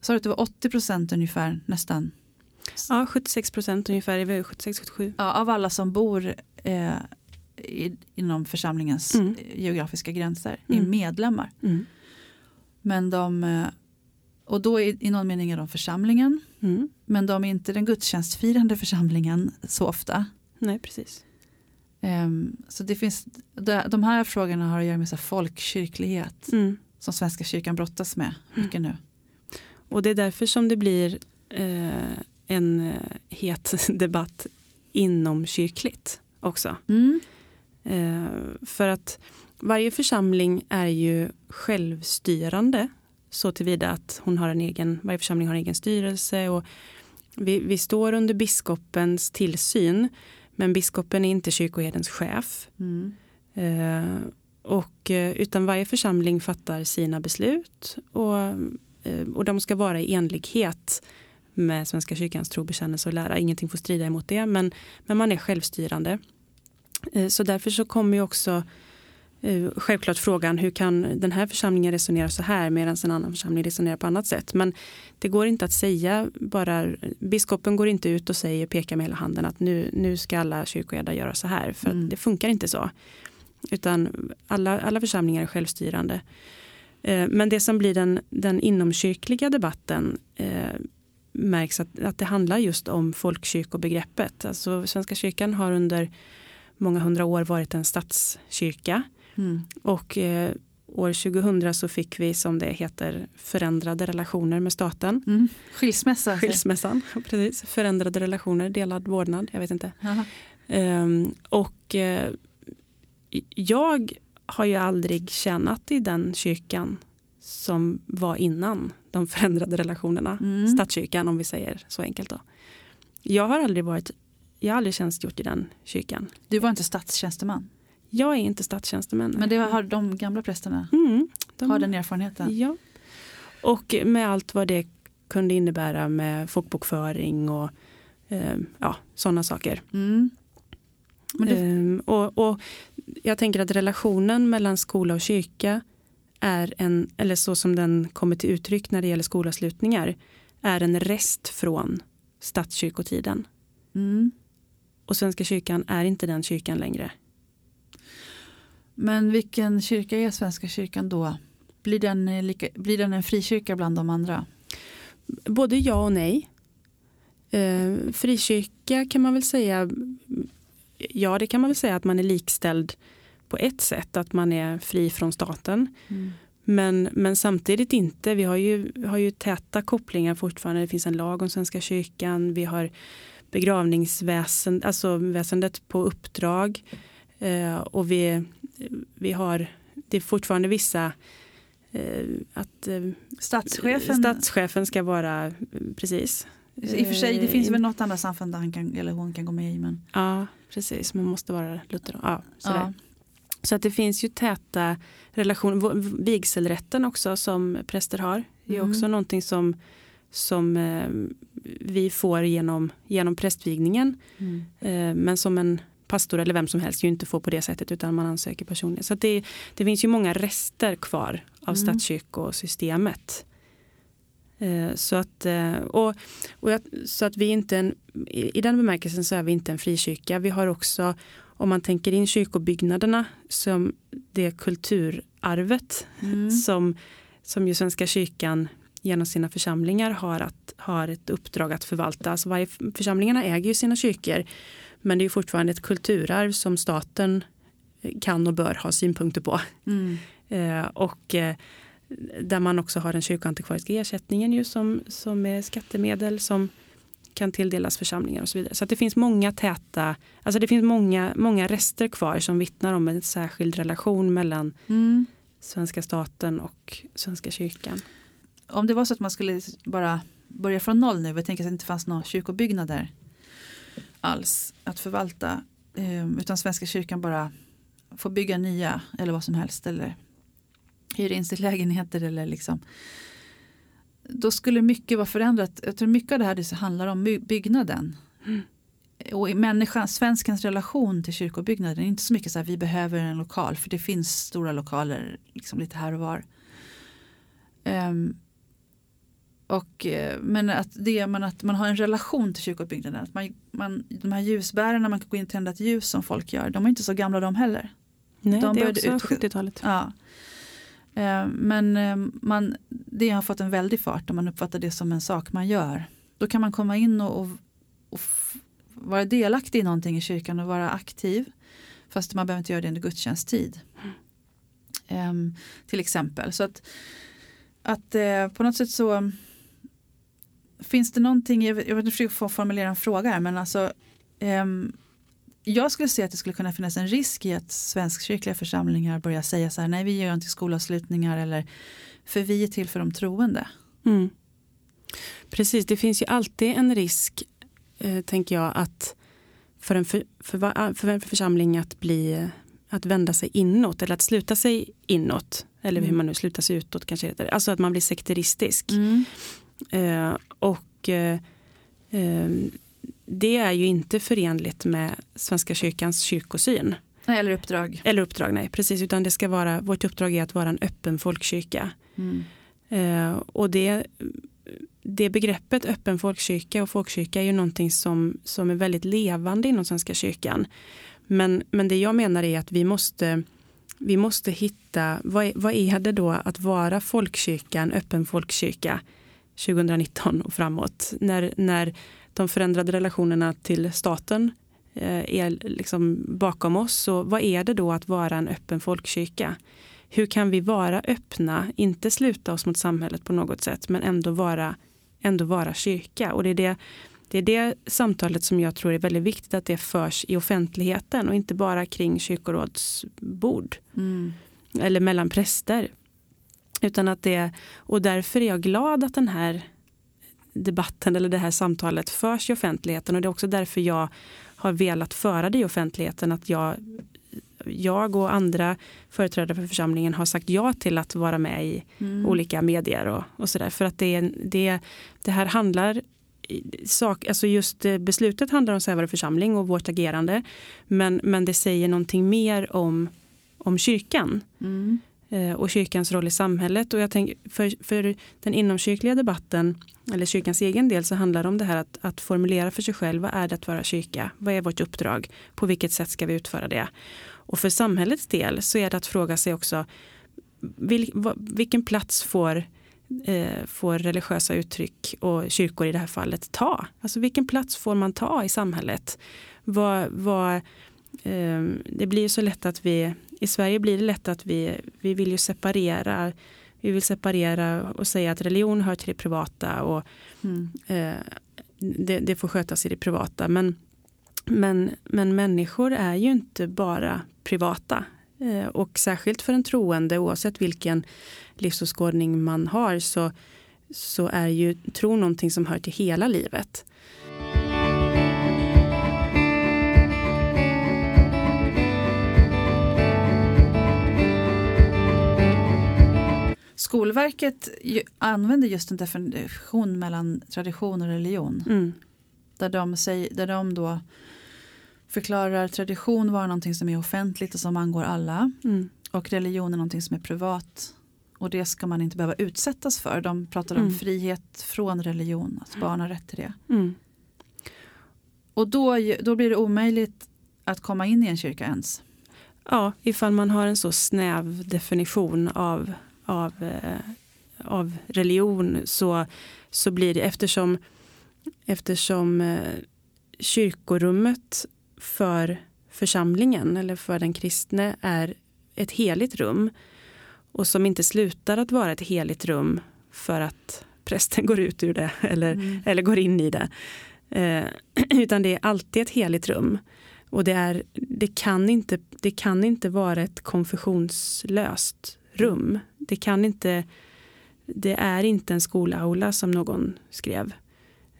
sa du att det var 80 procent ungefär nästan Ja, 76 procent ungefär, det var 76-77. ja, av alla som bor eh, i, inom församlingens Mm. eh, geografiska gränser är Mm. medlemmar. Mm. Men de, eh, och då i, i någon mening är de församlingen Mm. men de är inte den gudstjänstfirande församlingen så ofta. Nej, precis. Ehm, så det finns, de, de här frågorna har att göra med så folkkyrklighet Mm. som Svenska kyrkan brottas med mycket nu. Och det är därför som det blir eh, en eh, het debatt inom kyrkligt också. Mm. Eh, för att varje församling är ju självstyrande så tillvida att hon har en egen, varje församling har en egen styrelse och vi, vi står under biskopens tillsyn men biskopen är inte kyrkoherdens chef. Mm. Eh, och, eh, utan varje församling fattar sina beslut och, och de ska vara i enlighet med Svenska kyrkans tro, bekännelse och lära. Ingenting får strida emot det men, men man är självstyrande. Eh, så därför så kommer ju också eh, självklart frågan hur kan den här församlingen resonera så här medan en annan församling resonerar på annat sätt. Men det går inte att säga bara, biskopen går inte ut och säger, pekar med hela handen att nu, nu ska alla kyrkoherdar göra så här för Mm. att det funkar inte så. Utan alla, alla församlingar är självstyrande. Eh, Men det som blir den, den inomkyrkliga debatten eh, märks att, att det handlar just om folkkyrkobegreppet. Alltså Svenska kyrkan har under många hundra år varit en statskyrka. Mm. Och eh, år 2000 så fick vi som det heter förändrade relationer med staten. Mm. Skilsmässa. Skilsmässan, precis. Förändrade relationer, delad vårdnad, jag vet inte. Ehm, och eh, jag har ju aldrig tjänat i den kyrkan som var innan de förändrade relationerna. Mm. Statskyrkan om vi säger så enkelt då. Jag har aldrig varit, jag har aldrig tjänstgjort i den kyrkan. Du var inte statstjänsteman. Jag är inte statstjänsteman. Men det har de gamla prästerna. mm, de, Har den erfarenheten. Ja. Och med allt vad det kunde innebära med folkbokföring och eh, ja, sådana saker. Mm. Det, Ehm, och, och jag tänker att relationen mellan skola och kyrka är en, eller så som den kommer till uttryck när det gäller skolavslutningar, är en rest från statskyrkotiden. Mm. Och Svenska kyrkan är inte den kyrkan längre. Men vilken kyrka är Svenska kyrkan då? Blir den, eh, lika, blir den en frikyrka bland de andra? Både ja och nej. Eh, frikyrka kan man väl säga, ja det kan man väl säga att man är likställd på ett sätt, att man är fri från staten. Mm. Men, men samtidigt inte. Vi har ju, har ju täta kopplingar fortfarande. Det finns en lag om Svenska kyrkan. Vi har begravningsväsendet, alltså väsendet på uppdrag. Eh, och vi, vi har, det är fortfarande vissa eh, att eh, Statschefen, statschefen ska vara, precis. i och för sig, det finns Eh, väl något annat samfund där han kan, eller hon kan gå med i. Men, Ja, precis. Man måste vara Luther. Ja, ja. Så att det finns ju täta relationer. Vigselrätten också som präster har. Det är Mm. också någonting som, som eh, vi får genom, genom prästvigningen. Mm. Eh, men som en pastor eller vem som helst ju inte får på det sättet utan man ansöker personligen. Så det, det finns ju många rester kvar av Mm. statskyrkosystemet. Eh, så att, eh, och, och jag, så att vi inte en, i, i den bemärkelsen så är vi inte en frikyrka. Vi har också, om man tänker in kyrkobyggnaderna som det kulturarvet Mm. som, som ju Svenska kyrkan genom sina församlingar har, att, har ett uppdrag att förvalta. Alltså varje, församlingarna äger ju sina kyrkor men det är fortfarande ett kulturarv som staten kan och bör ha synpunkter på. Mm. Eh, och eh, där man också har den kyrkoantikvariska ersättningen ju som, som är skattemedel som kan tilldelas församlingar och så vidare. Så det finns många täta, alltså det finns många, många rester kvar som vittnar om en särskild relation mellan Mm. svenska staten och Svenska kyrkan. Om det var så att man skulle bara börja från noll nu, jag tänker att det inte fanns några kyrkobyggnader alls att förvalta, eh, utan Svenska kyrkan bara får bygga nya eller vad som helst eller hyra in sig lägenheter eller liksom. Då skulle mycket vara förändrat. Jag tror mycket av det här handlar om byggnaden. Mm. Och i människan, svenskens relation till kyrkobyggnaden är inte så mycket så här vi behöver en lokal för det finns stora lokaler liksom lite här och var. Ehm, och, eh, men att, det, men att man har en relation till kyrkobyggnaden. Att man, man, de här ljusbärarna man kan gå in och tända ett ljus som folk gör. De är inte så gamla de heller. Nej, De det är också ut- 70-talet. Ja. Eh, Men eh, man, det har fått en väldig fart om man uppfattar det som en sak man gör. Då kan man komma in och, och, och vara delaktig i någonting i kyrkan och vara aktiv. Fast man behöver inte göra det under gudstjänsttid. Ehm, till exempel. Så att, att på något sätt så finns det någonting, jag, vet- jag få formulera en fråga här men alltså ehm, jag skulle säga att det skulle kunna finnas en risk i att svenskkyrkliga församlingar börjar säga så här, nej vi gör inte skolavslutningar eller för vi är till för de troende. Mm. Precis, det finns ju alltid en risk, eh, tänker jag, att för en, för, för, för en församling att bli att vända sig inåt eller att sluta sig inåt. Eller hur Mm. man nu slutar sig utåt kanske heter. Alltså att man blir sekteristisk. Eh, och eh, eh, det är ju inte förenligt med Svenska kyrkans kyrkosyn. Nej, eller uppdrag. Eller uppdrag, nej precis. Utan det ska vara, vårt uppdrag är att vara en öppen folkkyrka. Mm. Eh, och det, det begreppet öppen folkkyrka och folkkyrka är ju någonting som, som är väldigt levande inom Svenska kyrkan. Men, men det jag menar är att vi måste, vi måste hitta, vad vad är det då att vara folkkyrka, en öppen folkkyrka 2019 och framåt? När, när de förändrade relationerna till staten eh, är liksom bakom oss. Så vad är det då att vara en öppen folkkyrka? Hur kan vi vara öppna, inte sluta oss mot samhället på något sätt, men ändå vara, ändå vara kyrka? Och det är det, det är det samtalet som jag tror är väldigt viktigt att det förs i offentligheten och inte bara kring kyrkorådsbord Mm. eller mellan präster. Utan att det, och därför är jag glad att den här debatten eller det här samtalet förs i offentligheten och det är också därför jag har velat föra det i offentligheten att jag, jag och andra företrädare för församlingen har sagt ja till att vara med i Mm. olika medier och, och sådär. För att det, det, det här handlar sak, alltså just eh, beslutet handlar om Sävare församling och vårt agerande. Men, men det säger någonting mer om, om kyrkan. Mm. Eh, och kyrkans roll i samhället. Och jag tänker, för, för den inomkyrkliga debatten, eller kyrkans egen del, så handlar det om det här att, att formulera för sig själv, vad är det att vara kyrka? Vad är vårt uppdrag? På vilket sätt ska vi utföra det? Och för samhällets del så är det att fråga sig också, vil, vilken plats får eh, får religiösa uttryck och kyrkor i det här fallet ta? Alltså vilken plats får man ta i samhället? Vad, vad, eh, det blir så lätt att vi, i Sverige blir det lätt att vi, vi vill ju separera vi vill separera och säga att religion hör till det privata och mm. eh, det, det, får skötas i det privata. Men, men, men människor är ju inte bara privata. Eh, och särskilt för en troende, oavsett vilken livsåskådning man har, så, så är ju tro någonting som hör till hela livet. Skolverket använder just en definition mellan tradition och religion. Mm. Där, de säger, där de då förklarar tradition vara någonting som är offentligt och som angår alla. Mm. Och religion är någonting som är privat. Och det ska man inte behöva utsättas för. De pratar om mm. frihet från religion, att barn har rätt till det. Mm. Och då, då blir det omöjligt att komma in i en kyrka ens. Ja, ifall man har en så snäv definition av, av, eh, av religion så, så blir det eftersom, eftersom eh, kyrkorummet för församlingen eller för den kristne är ett heligt rum och som inte slutar att vara ett heligt rum för att prästen går ut ur det eller, mm. eller går in i det. Eh, utan det är alltid ett heligt rum. Och det, är, det, kan inte, det kan inte vara ett konfessionslöst rum. Det, kan inte, det är inte en skolaula som någon skrev.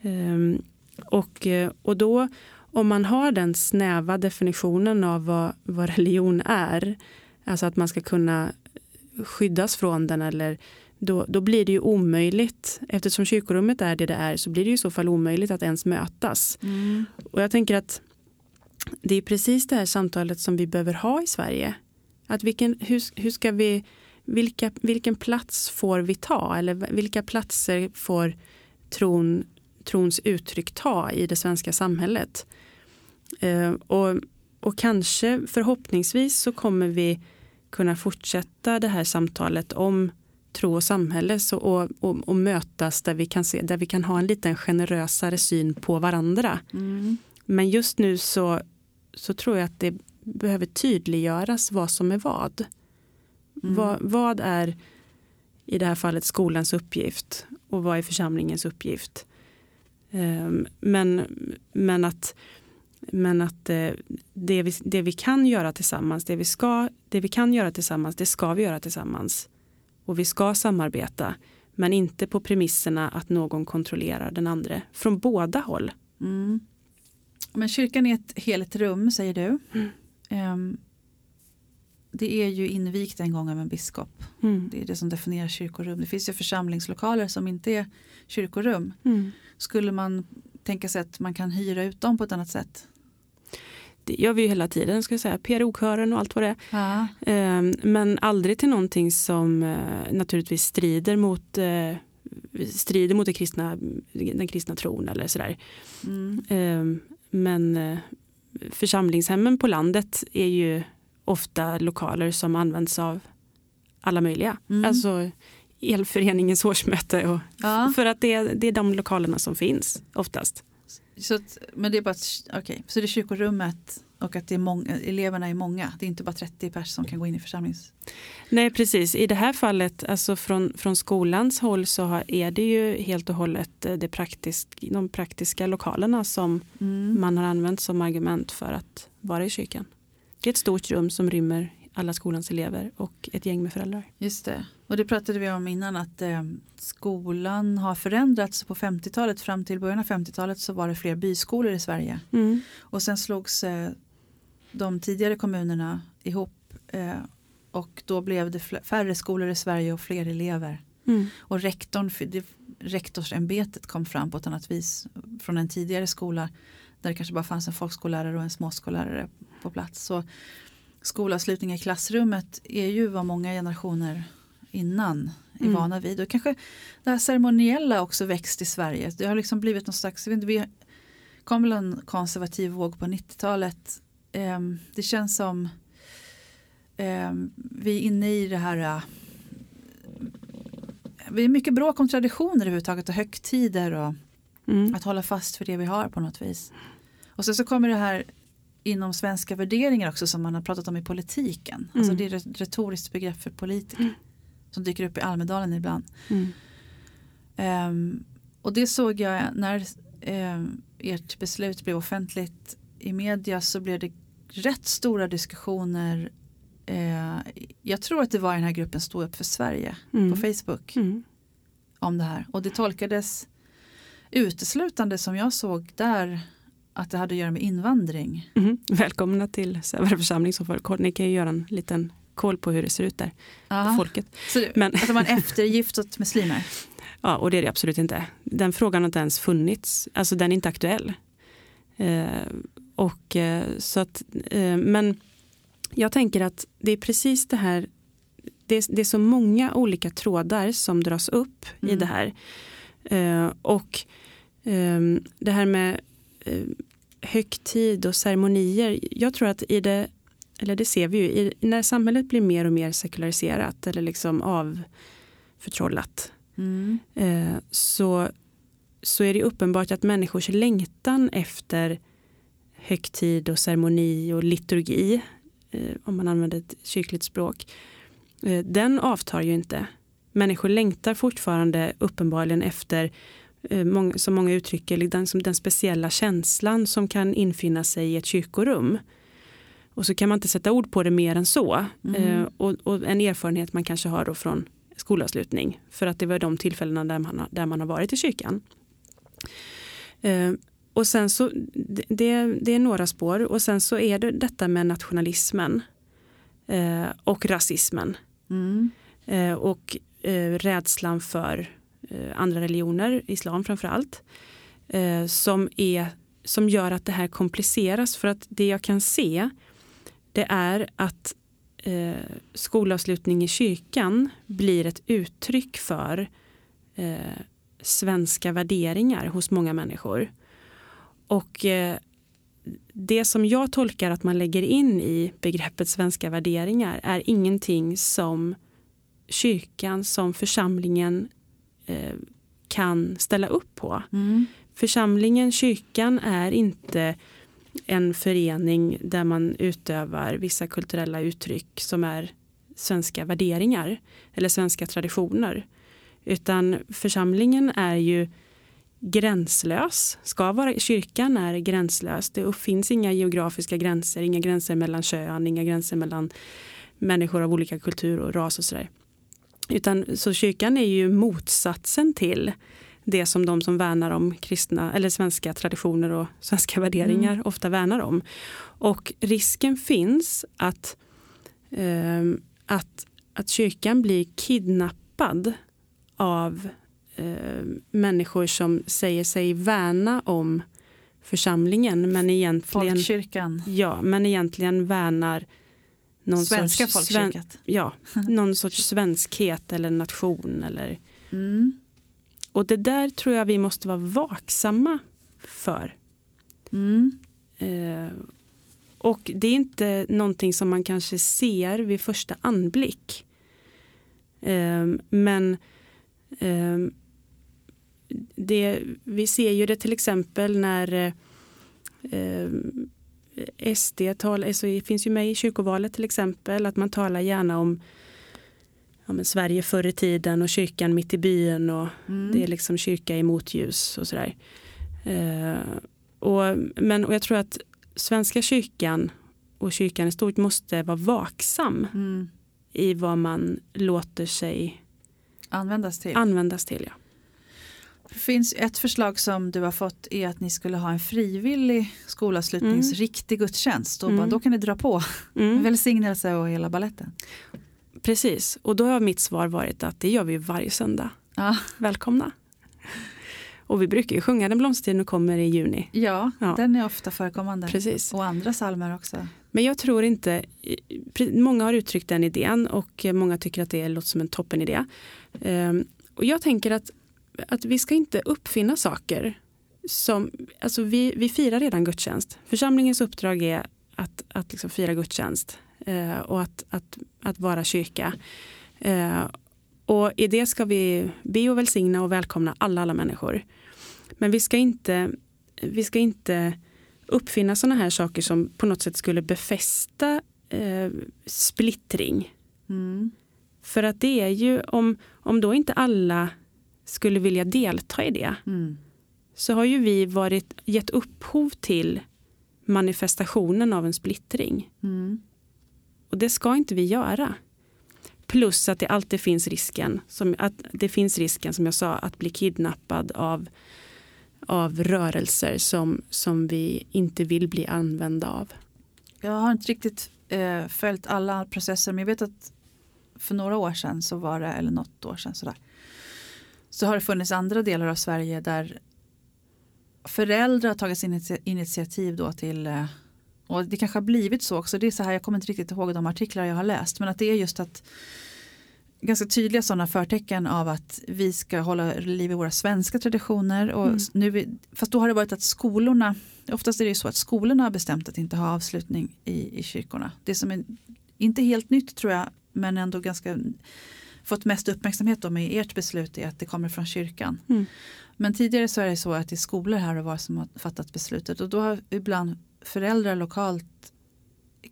Eh, och, och då om man har den snäva definitionen av vad, vad religion är, alltså att man ska kunna skyddas från den eller då, då blir det ju omöjligt, eftersom kyrkorummet är det det är, så blir det i så fall omöjligt att ens mötas. Mm. Och jag tänker att det är precis det här samtalet som vi behöver ha i Sverige. Att vilken, hur, hur ska vi, vilka, vilken plats får vi ta? Eller vilka platser får tron, trons uttryck ta i det svenska samhället? Eh, och, och kanske förhoppningsvis så kommer vi kunna fortsätta det här samtalet om tro och samhälle så, och, och, och, mötas där vi, kan se, där vi kan ha en lite generösare syn på varandra. Mm. Men just nu så, så tror jag att det behöver tydliggöras vad som är vad. Mm. Vad, vad är i det här fallet skolans uppgift och vad är församlingens uppgift. Um, men, men att men att eh, det, vi, det vi kan göra tillsammans, det vi, ska, det vi kan göra tillsammans, det ska vi göra tillsammans. Och vi ska samarbeta, men inte på premisserna att någon kontrollerar den andra från båda håll. Mm. Men kyrkan är ett heligt rum, säger du. Mm. Um, det är ju invigt en gång av en biskop. Mm. Det är det som definierar kyrkorum. Det finns ju församlingslokaler som inte är kyrkorum. Mm. Skulle man tänka sig att man kan hyra ut dem på ett annat sätt? det gör vi ju hela tiden, ska jag säga, PRO-kören och allt vad det är. Ja. Ehm, men aldrig till någonting som eh, naturligtvis strider mot eh, strider mot kristna, den kristna tron eller sådär. Mm. Ehm, men eh, församlingshemmen på landet är ju ofta lokaler som används av alla möjliga. Mm. Alltså elföreningens årsmöte. Och, ja. För att det är, det är de lokalerna som finns oftast. Så men det är bara okay. så det är kyrkorummet och att det är många, eleverna är många. Det är inte bara 30 personer som kan gå in i församlings... Nej precis, i det här fallet alltså från, från skolans håll så är det ju helt och hållet eh, det praktisk, de praktiska lokalerna som mm. man har använt som argument för att vara i kyrkan. Det är ett stort rum som rymmer alla skolans elever och ett gäng med föräldrar. Just det. Och det pratade vi om innan att eh, skolan har förändrats. På 50-talet fram till början av 50-talet så var det fler byskolor i Sverige. Mm. Och sen slogs eh, de tidigare kommunerna ihop eh, och då blev det färre skolor i Sverige och fler elever. Mm. Och rektorn, det, rektorsämbetet kom fram på ett annat vis från en tidigare skola där det kanske bara fanns en folkskollärare och en småskollärare på plats. Så skolavslutning i klassrummet är ju vad många generationer innan är Mm. vana vid. Och kanske det här ceremoniella också växt i Sverige. Det har liksom blivit någon slags, vi kom väl en konservativ våg på 90-talet. Ehm, det känns som ehm, vi är inne i det här eh, vi är mycket bråk om traditioner överhuvudtaget och högtider och Mm. att hålla fast för det vi har på något vis. Och sen så kommer det här inom svenska värderingar också som man har pratat om i politiken. Alltså Mm. det är ett retoriskt begrepp för politiker. Mm. Som dyker upp i Almedalen ibland. Mm. Ehm, och det såg jag när um, ert beslut blev offentligt i media så blev det rätt stora diskussioner. Eh, jag tror att det var i den här gruppen Stå upp för Sverige Mm. på Facebook Mm. om det här. Och det tolkades uteslutande som jag såg där att det hade att göra med invandring. Mm. Välkomna till Sävare församling. Får, ni kan ju göra en liten koll på hur det ser ut där. Aha. folket. Så Men- att det var en eftergift åt muslimer. Ja, och det är det absolut inte. Den frågan har inte ens funnits. Alltså den är inte aktuell. Eh, och eh, så att, eh, men jag tänker att det är precis det här. Det är, det är så många olika trådar som dras upp i Mm. det här. Eh, och ehm, det här med högtid och ceremonier. Jag tror att i det, eller det ser vi ju, i, när samhället blir mer och mer sekulariserat eller liksom avförtrollat Mm. eh, så, så är det uppenbart att människors längtan efter högtid och ceremoni och liturgi, eh, om man använder ett kyrkligt språk, eh, den avtar ju inte. Människor längtar fortfarande uppenbarligen efter, eh, som många uttrycker, den, som den speciella känslan som kan infinna sig i ett kyrkorum. Och så kan man inte sätta ord på det mer än så. Mm. Eh, och, och en erfarenhet man kanske har då från skolavslutning. För att det var de tillfällena där man, har- där man har varit i kyrkan. Eh, och sen så, det, det- är några spår. Och sen så är det detta med nationalismen. Eh, och rasismen. Mm. Eh, och eh, rädslan för eh, Eh, andra religioner, islam framför allt. Eh, som, är, som gör att det här kompliceras. För att det jag kan se det är att eh, skolavslutning i kyrkan blir ett uttryck för eh, svenska värderingar hos många människor. Och eh, det som jag tolkar att man lägger in i begreppet svenska värderingar är ingenting som kyrkan som församlingen eh, kan ställa upp på. Mm. Församlingen, kyrkan, är inte en förening där man utövar vissa kulturella uttryck som är svenska värderingar eller svenska traditioner. Utan församlingen är ju gränslös, ska vara, kyrkan är gränslös. Det finns inga geografiska gränser, inga gränser mellan kön, inga gränser mellan människor av olika kultur och ras och sådär. Utan, så kyrkan är ju motsatsen till det som de som värnar om kristna eller svenska traditioner och svenska värderingar ofta värnar om. Och risken finns att, ehm, att, att kyrkan blir kidnappad av eh, människor som säger sig värna om församlingen men egentligen, Folkkyrkan. ja, men egentligen värnar någon Svenska sorts, sven, folkkyrkan. ja, någon sorts svenskhet eller nation. Eller, Mm. och det där tror jag vi måste vara vaksamma för. Mm. Eh, och det är inte någonting som man kanske ser vid första anblick. Eh, men eh, det, vi ser ju det till exempel när eh, SD talar, alltså det finns ju med i kyrkovalet till exempel, att man talar gärna om ja, Sverige förr i tiden och kyrkan mitt i byn och Mm. det är liksom kyrka i motljus och sådär. Eh, och, men, och jag tror att Svenska kyrkan och kyrkan i stort måste vara vaksam Mm. i vad man låter sig Användas till. användas till. Ja. Det finns ett förslag som du har fått är att ni skulle ha en frivillig skolavslutnings Mm. riktig gudstjänst. Då, Mm. bara, då kan ni dra på. Mm, Välsignelse och hela balletten. precis, och då har mitt svar varit att det gör vi varje söndag. Ja, Välkomna! Och vi brukar ju sjunga Den blomstertid nu kommer i juni. ja, Ja. den är ofta förekommande. Precis. Och andra salmer också. Men jag tror inte, många har uttryckt den idén och många tycker att det låter som en toppenidé. Ehm, och jag tänker att, att vi ska inte uppfinna saker som, alltså vi, vi firar redan gudstjänst. Församlingens uppdrag är att, att liksom fira gudstjänst eh, och att, att, att vara kyrka. Eh, och i det ska vi be och välsigna och välkomna alla, alla människor. Men vi ska inte, vi ska inte uppfinna sådana här saker som på något sätt skulle befästa eh, splittring. Mm. För att det är ju om, om då inte alla skulle vilja delta i det mm. så har ju vi varit, gett upphov till manifestationen av en splittring. Mm. Och det ska inte vi göra. Plus att det alltid finns risken, som, att det finns risken som jag sa att bli kidnappad av, av rörelser som, som vi inte vill bli använda av. Jag har inte riktigt eh, följt alla processer men jag vet att för några år sedan så var det, eller något år sedan sådär, så har det funnits andra delar av Sverige där föräldrar har tagit initiativ då till eh, och det kanske har blivit så också. Det är så här, jag kommer inte riktigt ihåg de artiklar jag har läst. Men att det är just att ganska tydliga sådana förtecken av att vi ska hålla liv i våra svenska traditioner. Och mm. nu, fast då har det varit att skolorna, oftast är det så att skolorna har bestämt att inte ha avslutning i, i kyrkorna. Det som är inte helt nytt tror jag, men ändå ganska fått mest uppmärksamhet då med ert beslut är att det kommer från kyrkan. Mm. Men tidigare så är det så att det är skolor här och var som har fattat beslutet och då har ibland föräldrar lokalt,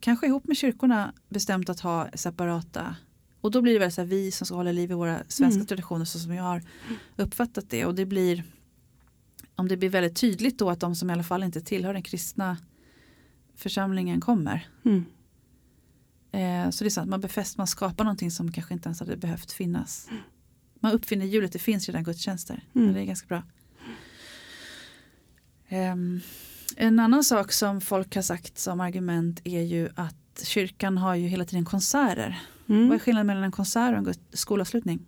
kanske ihop med kyrkorna, bestämt att ha separata och då blir det väl så här, vi som ska hålla liv i våra svenska mm. traditioner så som jag har uppfattat det och det blir om det blir väldigt tydligt då att de som i alla fall inte tillhör den kristna församlingen kommer. Mm. Eh, så det är så att man befäst, man skapar någonting som kanske inte ens hade behövt finnas. Man uppfinner hjulet, det finns redan gudstjänster. Mm. Det är ganska bra. Um, en annan sak som folk har sagt som argument är ju att kyrkan har ju hela tiden konserter. Mm. Vad är skillnaden mellan en konsert och en skolavslutning?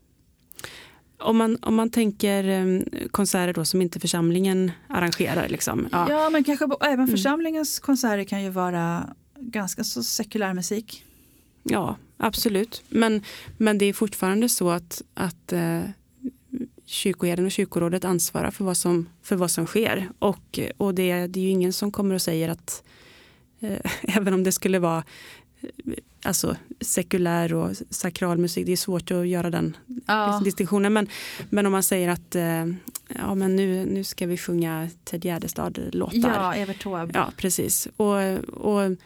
Om man, om man tänker um, konserter då som inte församlingen arrangerar. Liksom. Ja. ja men kanske även mm. församlingens mm. konserter kan ju vara ganska så sekulär musik. Ja, absolut. Men, men det är fortfarande så att, att eh, kyrkoherden och kyrkorådet ansvarar för vad som, för vad som sker. Och, och det, det är ju ingen som kommer och säger att eh, även om det skulle vara eh, alltså, sekulär och sakral musik, det är svårt att göra den ja. distinktionen. Men, men om man säger att eh, ja, men nu, nu ska vi sjunga Ted Gärdestad-låtar. Ja, Evert Taube. Ja, precis. Och, och,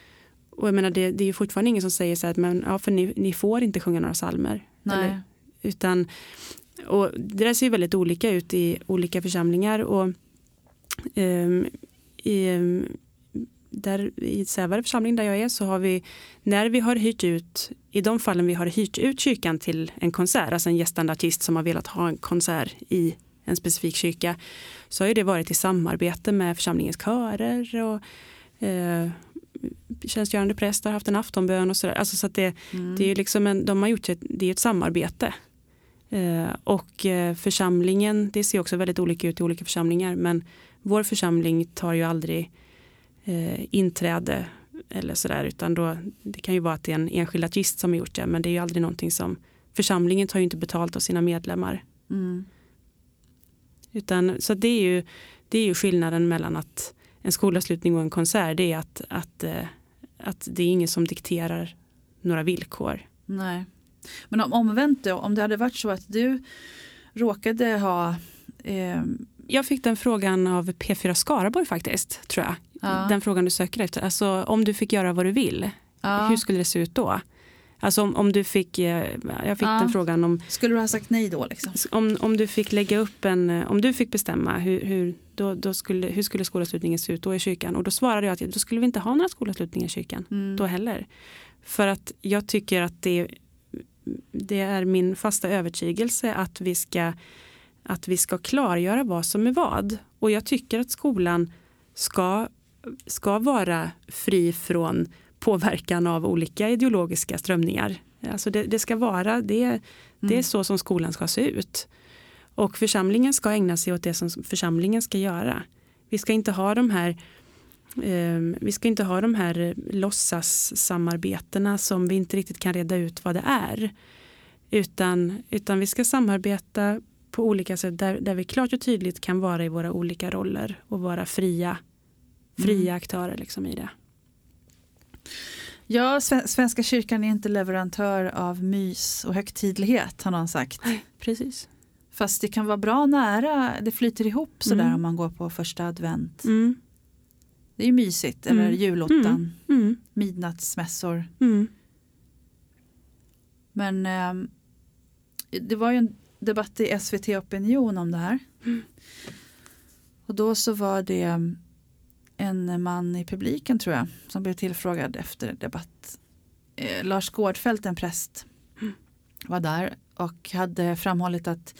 och jag menar, det, det är ju fortfarande ingen som säger så här, men, ja, för ni, ni får inte sjunga några psalmer. Nej. utan och det där ser väldigt olika ut i olika församlingar. Och, um, i, um, där, I Sävare församling där jag är så har vi, när vi har hyrt ut, i de fallen vi har hyrt ut kyrkan till en konsert, alltså en gästande artist som har velat ha en konsert i en specifik kyrka, så har det varit i samarbete med församlingens körer och eh, tjänstgörande präst har haft en aftonbön och sådär. Alltså så att det, mm. det är liksom en, de har gjort ett, det är ett samarbete Eh, och eh, församlingen, det ser också väldigt olika ut i olika församlingar men vår församling tar ju aldrig eh, inträde eller sådär utan då, det kan ju vara att det är en enskild artist som har gjort det men det är ju aldrig någonting som församlingen tar ju inte betalt av sina medlemmar. Mm. Utan, så det är, ju, det är ju skillnaden mellan att en skolavslutning och en konsert det är att, att, att det är ingen som dikterar några villkor. Nej. Men om, omvänt då, om det hade varit så att du råkade ha eh... Jag fick den frågan av P4 Skaraborg faktiskt, tror jag. Ja. Den frågan du söker efter. Alltså om du fick göra vad du vill, ja. hur skulle det se ut då? Alltså om, om du fick, eh, jag fick ja. den frågan om... Skulle du ha sagt nej då? Liksom? Om, om du fick lägga upp en, om du fick bestämma hur, hur, då, då skulle, hur skulle skolavslutningen se ut då i kyrkan? Och då svarade jag att då skulle vi inte ha några skolavslutningar i kyrkan mm. då heller. För att jag tycker att det det är min fasta övertygelse att vi, ska, att vi ska klargöra vad som är vad. Och jag tycker att skolan ska, ska vara fri från påverkan av olika ideologiska strömningar. Alltså det, det ska vara, det, det är mm. så som skolan ska se ut. Och församlingen ska ägna sig åt det som församlingen ska göra. Vi ska inte ha de här Ehm, vi ska inte ha de här låtsassamarbetena som vi inte riktigt kan reda ut vad det är. Utan, utan vi ska samarbeta på olika sätt där, där vi klart och tydligt kan vara i våra olika roller och vara fria, fria mm. aktörer liksom i det. Ja, Svenska kyrkan är inte leverantör av mys och högtidlighet har någon sagt. Precis. Fast det kan vara bra nära, det flyter ihop sådär mm. om man går på första advent. Mm. Det är ju mysigt, eller mm. julottan, mm. mm. midnattsmässor. Mm. Men eh, det var ju en debatt i SVT Opinion om det här. Mm. Och då så var det en man i publiken tror jag som blev tillfrågad efter debatt. Eh, Lars Gårdfält, en präst, mm. var där och hade framhållit att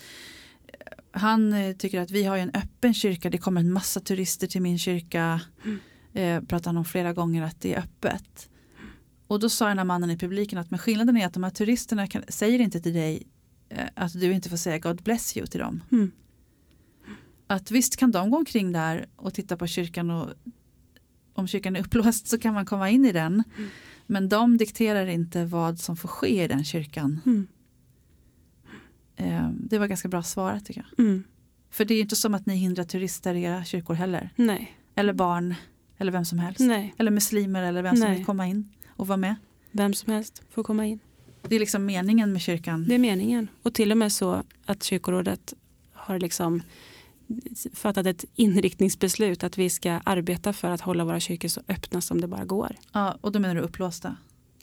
eh, han eh, tycker att vi har en öppen kyrka, det kommer en massa turister till min kyrka. Mm. Eh, pratar han om flera gånger att det är öppet. Och då sa den här mannen i publiken att men skillnaden är att de här turisterna kan, säger inte till dig eh, att du inte får säga God bless you till dem. Mm. Att visst kan de gå omkring där och titta på kyrkan och om kyrkan är upplåst så kan man komma in i den. Mm. Men de dikterar inte vad som får ske i den kyrkan. Mm. Eh, det var ganska bra svarat tycker jag. Mm. För det är inte som att ni hindrar turister i era kyrkor heller. Nej. Eller barn. Eller vem som helst. Nej. Eller muslimer eller vem som vill komma in och vara med. Vem som helst får komma in. Det är liksom meningen med kyrkan. Det är meningen. Och till och med så att kyrkorådet har liksom fattat ett inriktningsbeslut att vi ska arbeta för att hålla våra kyrkor så öppna som det bara går. Ja, och då menar du upplåsta?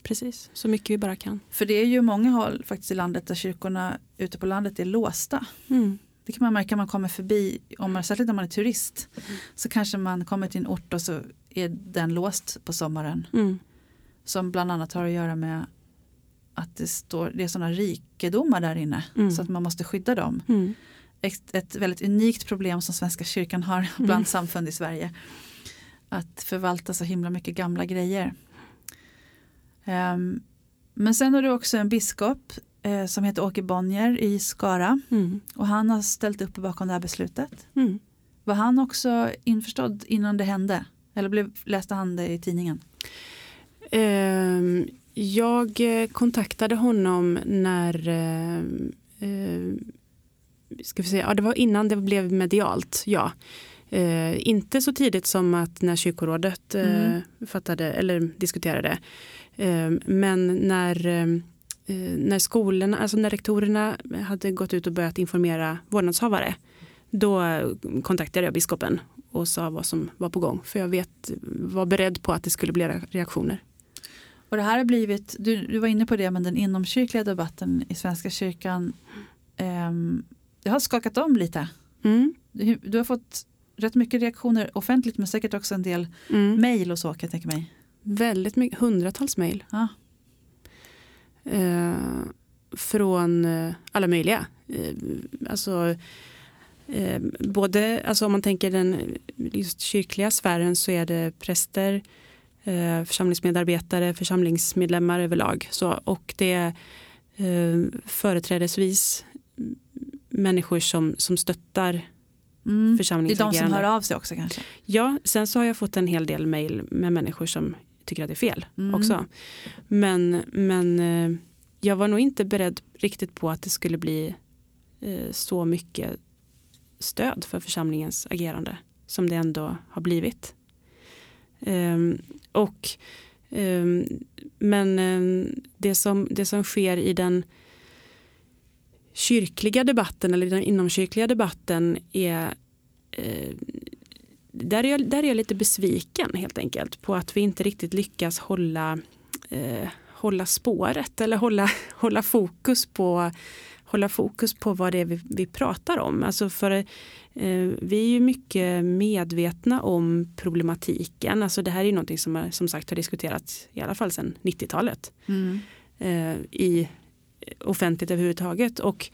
Precis, så mycket vi bara kan. För det är ju många håll faktiskt i landet där kyrkorna ute på landet är låsta. Mm. Det kan man märka när man kommer förbi, om man, särskilt när man är turist. Mm. Så kanske man kommer till en ort och så är den låst på sommaren. Mm. Som bland annat har att göra med att det, står, det är sådana rikedomar där inne. Mm. Så att man måste skydda dem. Mm. Ett, ett, väldigt unikt problem som Svenska kyrkan har mm. bland samfund i Sverige. Att förvalta så himla mycket gamla grejer. Um, men sen har du också en biskop eh, som heter Åke Bonnier i Skara. Mm. Och han har ställt upp bakom det här beslutet. Mm. Var han också införstådd innan det hände? Eller blev, läste han det i tidningen? Eh, jag kontaktade honom när eh, ska vi säga, ja, det var innan det blev medialt, ja. Eh, inte så tidigt som att när kyrkorådet eh, mm. fattade eller diskuterade. Eh, men när Eh, när skolorna, alltså när rektorerna hade gått ut och börjat informera vårdnadshavare då kontaktade jag biskopen och sa vad som var på gång för jag vet, var beredd på att det skulle bli reaktioner. Och det här har blivit, du, du var inne på det, men den inomkyrkliga debatten i Svenska kyrkan eh, det har skakat om lite. Mm. Du, du, har fått rätt mycket reaktioner offentligt men säkert också en del mm. mejl och så kan jag tänka mig. Väldigt mycket, hundratals mejl. Ja. Eh, från eh, alla möjliga. Eh, alltså, eh, både, alltså om man tänker den just kyrkliga sfären så är det präster, eh, församlingsmedarbetare, församlingsmedlemmar överlag. Så, och det är eh, företrädesvis människor som, som stöttar mm. församlingsagerande. Det är de som hör av sig också kanske? Ja, sen så har jag fått en hel del mejl med människor som tycker att det är fel mm. också. Men, men eh, jag var nog inte beredd riktigt på att det skulle bli eh, så mycket stöd för församlingens agerande som det ändå har blivit. Um, och, um, men um, det, som, det som sker i den kyrkliga debatten eller den inomkyrkliga debatten är uh, där är, jag, där är jag lite besviken helt enkelt på att vi inte riktigt lyckas hålla, eh, hålla spåret eller hålla, hålla, fokus på, hålla fokus på vad det är vi, vi pratar om. Alltså för, eh, vi är ju mycket medvetna om problematiken. Alltså det här är något som som sagt har diskuterats i alla fall sedan 90-talet mm. eh, i offentligt överhuvudtaget. Och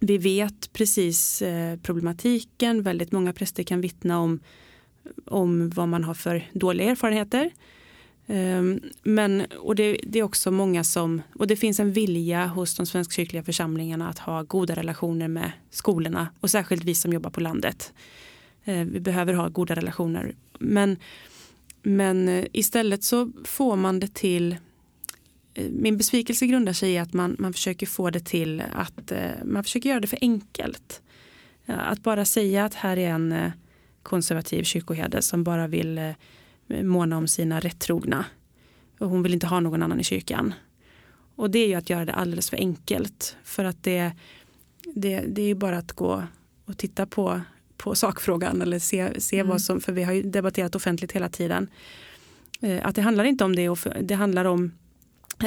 vi vet precis eh, problematiken. Väldigt många präster kan vittna om, om vad man har för dåliga erfarenheter. Ehm, men, och det, det, är också många som, och det finns en vilja hos de svenskkyrkliga församlingarna att ha goda relationer med skolorna och särskilt vi som jobbar på landet. Ehm, vi behöver ha goda relationer. Men men eh, istället så får man det till min besvikelse grundar sig i att man, man försöker få det till att eh, man försöker göra det för enkelt. Att bara säga att här är en konservativ kyrkoherde som bara vill måna om sina rättrogna. Och hon vill inte ha någon annan i kyrkan. Och det är ju att göra det alldeles för enkelt. För att det, det, det är ju bara att gå och titta på, på sakfrågan eller se, se mm. vad som, för vi har ju debatterat offentligt hela tiden. Eh, att det handlar inte om det, det handlar om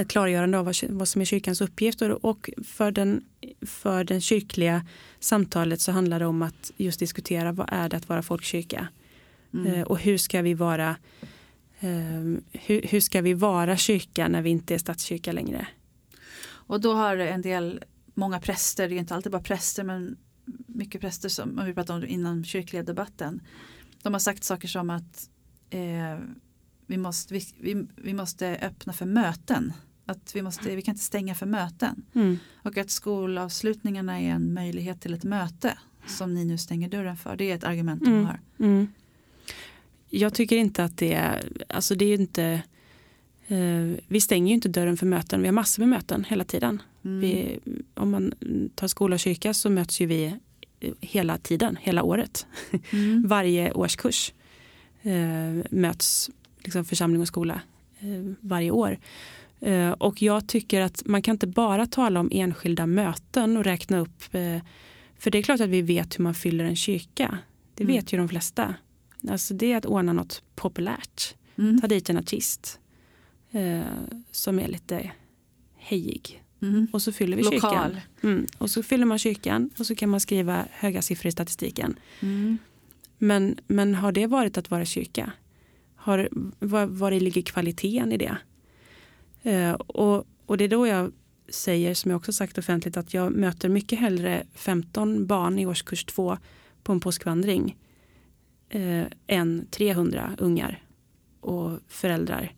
ett klargörande av vad, som är kyrkans uppgifter och för den, för den kyrkliga samtalet så handlar det om att just diskutera vad är det att vara folkkyrka mm. Eh, och hur ska vi vara eh, hur, hur ska vi vara kyrka när vi inte är statskyrka längre? Och då har en del, många präster, det är inte alltid bara präster men mycket präster som vi pratade om innan kyrkliga debatten. De har sagt saker som att eh, vi, måste, vi, vi, vi, måste öppna för möten. Att vi, måste, vi kan inte stänga för möten. Mm. Och att skolavslutningarna är en möjlighet till ett möte som ni nu stänger dörren för. Det är ett argument de mm. har. Mm. Jag tycker inte att det är, alltså det är inte Eh, vi stänger ju inte dörren för möten. Vi har massor med möten hela tiden. Mm. Vi, om man tar skola och kyrka så möts ju vi hela tiden, hela året. Mm. varje årskurs eh, möts liksom församling och skola eh, varje år. Eh, och jag tycker att man kan inte bara tala om enskilda möten och räkna upp. Eh, för det är klart att vi vet hur man fyller en kyrka. Det mm. vet ju de flesta. Alltså det är att ordna något populärt. Mm. Ta dit en artist eh, som är lite hejig. Mm. Och så fyller vi Lokal. kyrkan. Mm. Och så fyller man kyrkan och så kan man skriva höga siffror i statistiken. Mm. Men, men har det varit att vara kyrka? Har, var, var det ligger kvaliteten i det? Eh, och, och det är då jag säger, som jag också sagt offentligt, att jag möter mycket hellre 15 barn i årskurs 2 på en påskvandring eh, än 300 ungar och föräldrar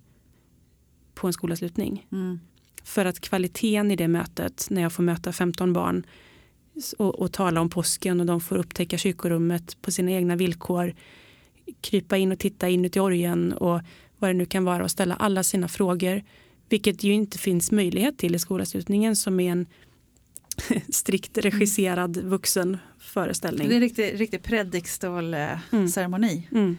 på en skolavslutning. Mm. För att kvaliteten i det mötet, när jag får möta 15 barn och, och tala om påsken och de får upptäcka kyrkorummet på sina egna villkor, krypa in och titta inuti orgen och vad det nu kan vara och ställa alla sina frågor. Vilket ju inte finns möjlighet till i skolavslutningen som är en strikt regisserad vuxen föreställning. Det är en riktig, riktig predikstol-ceremoni. Mm. Mm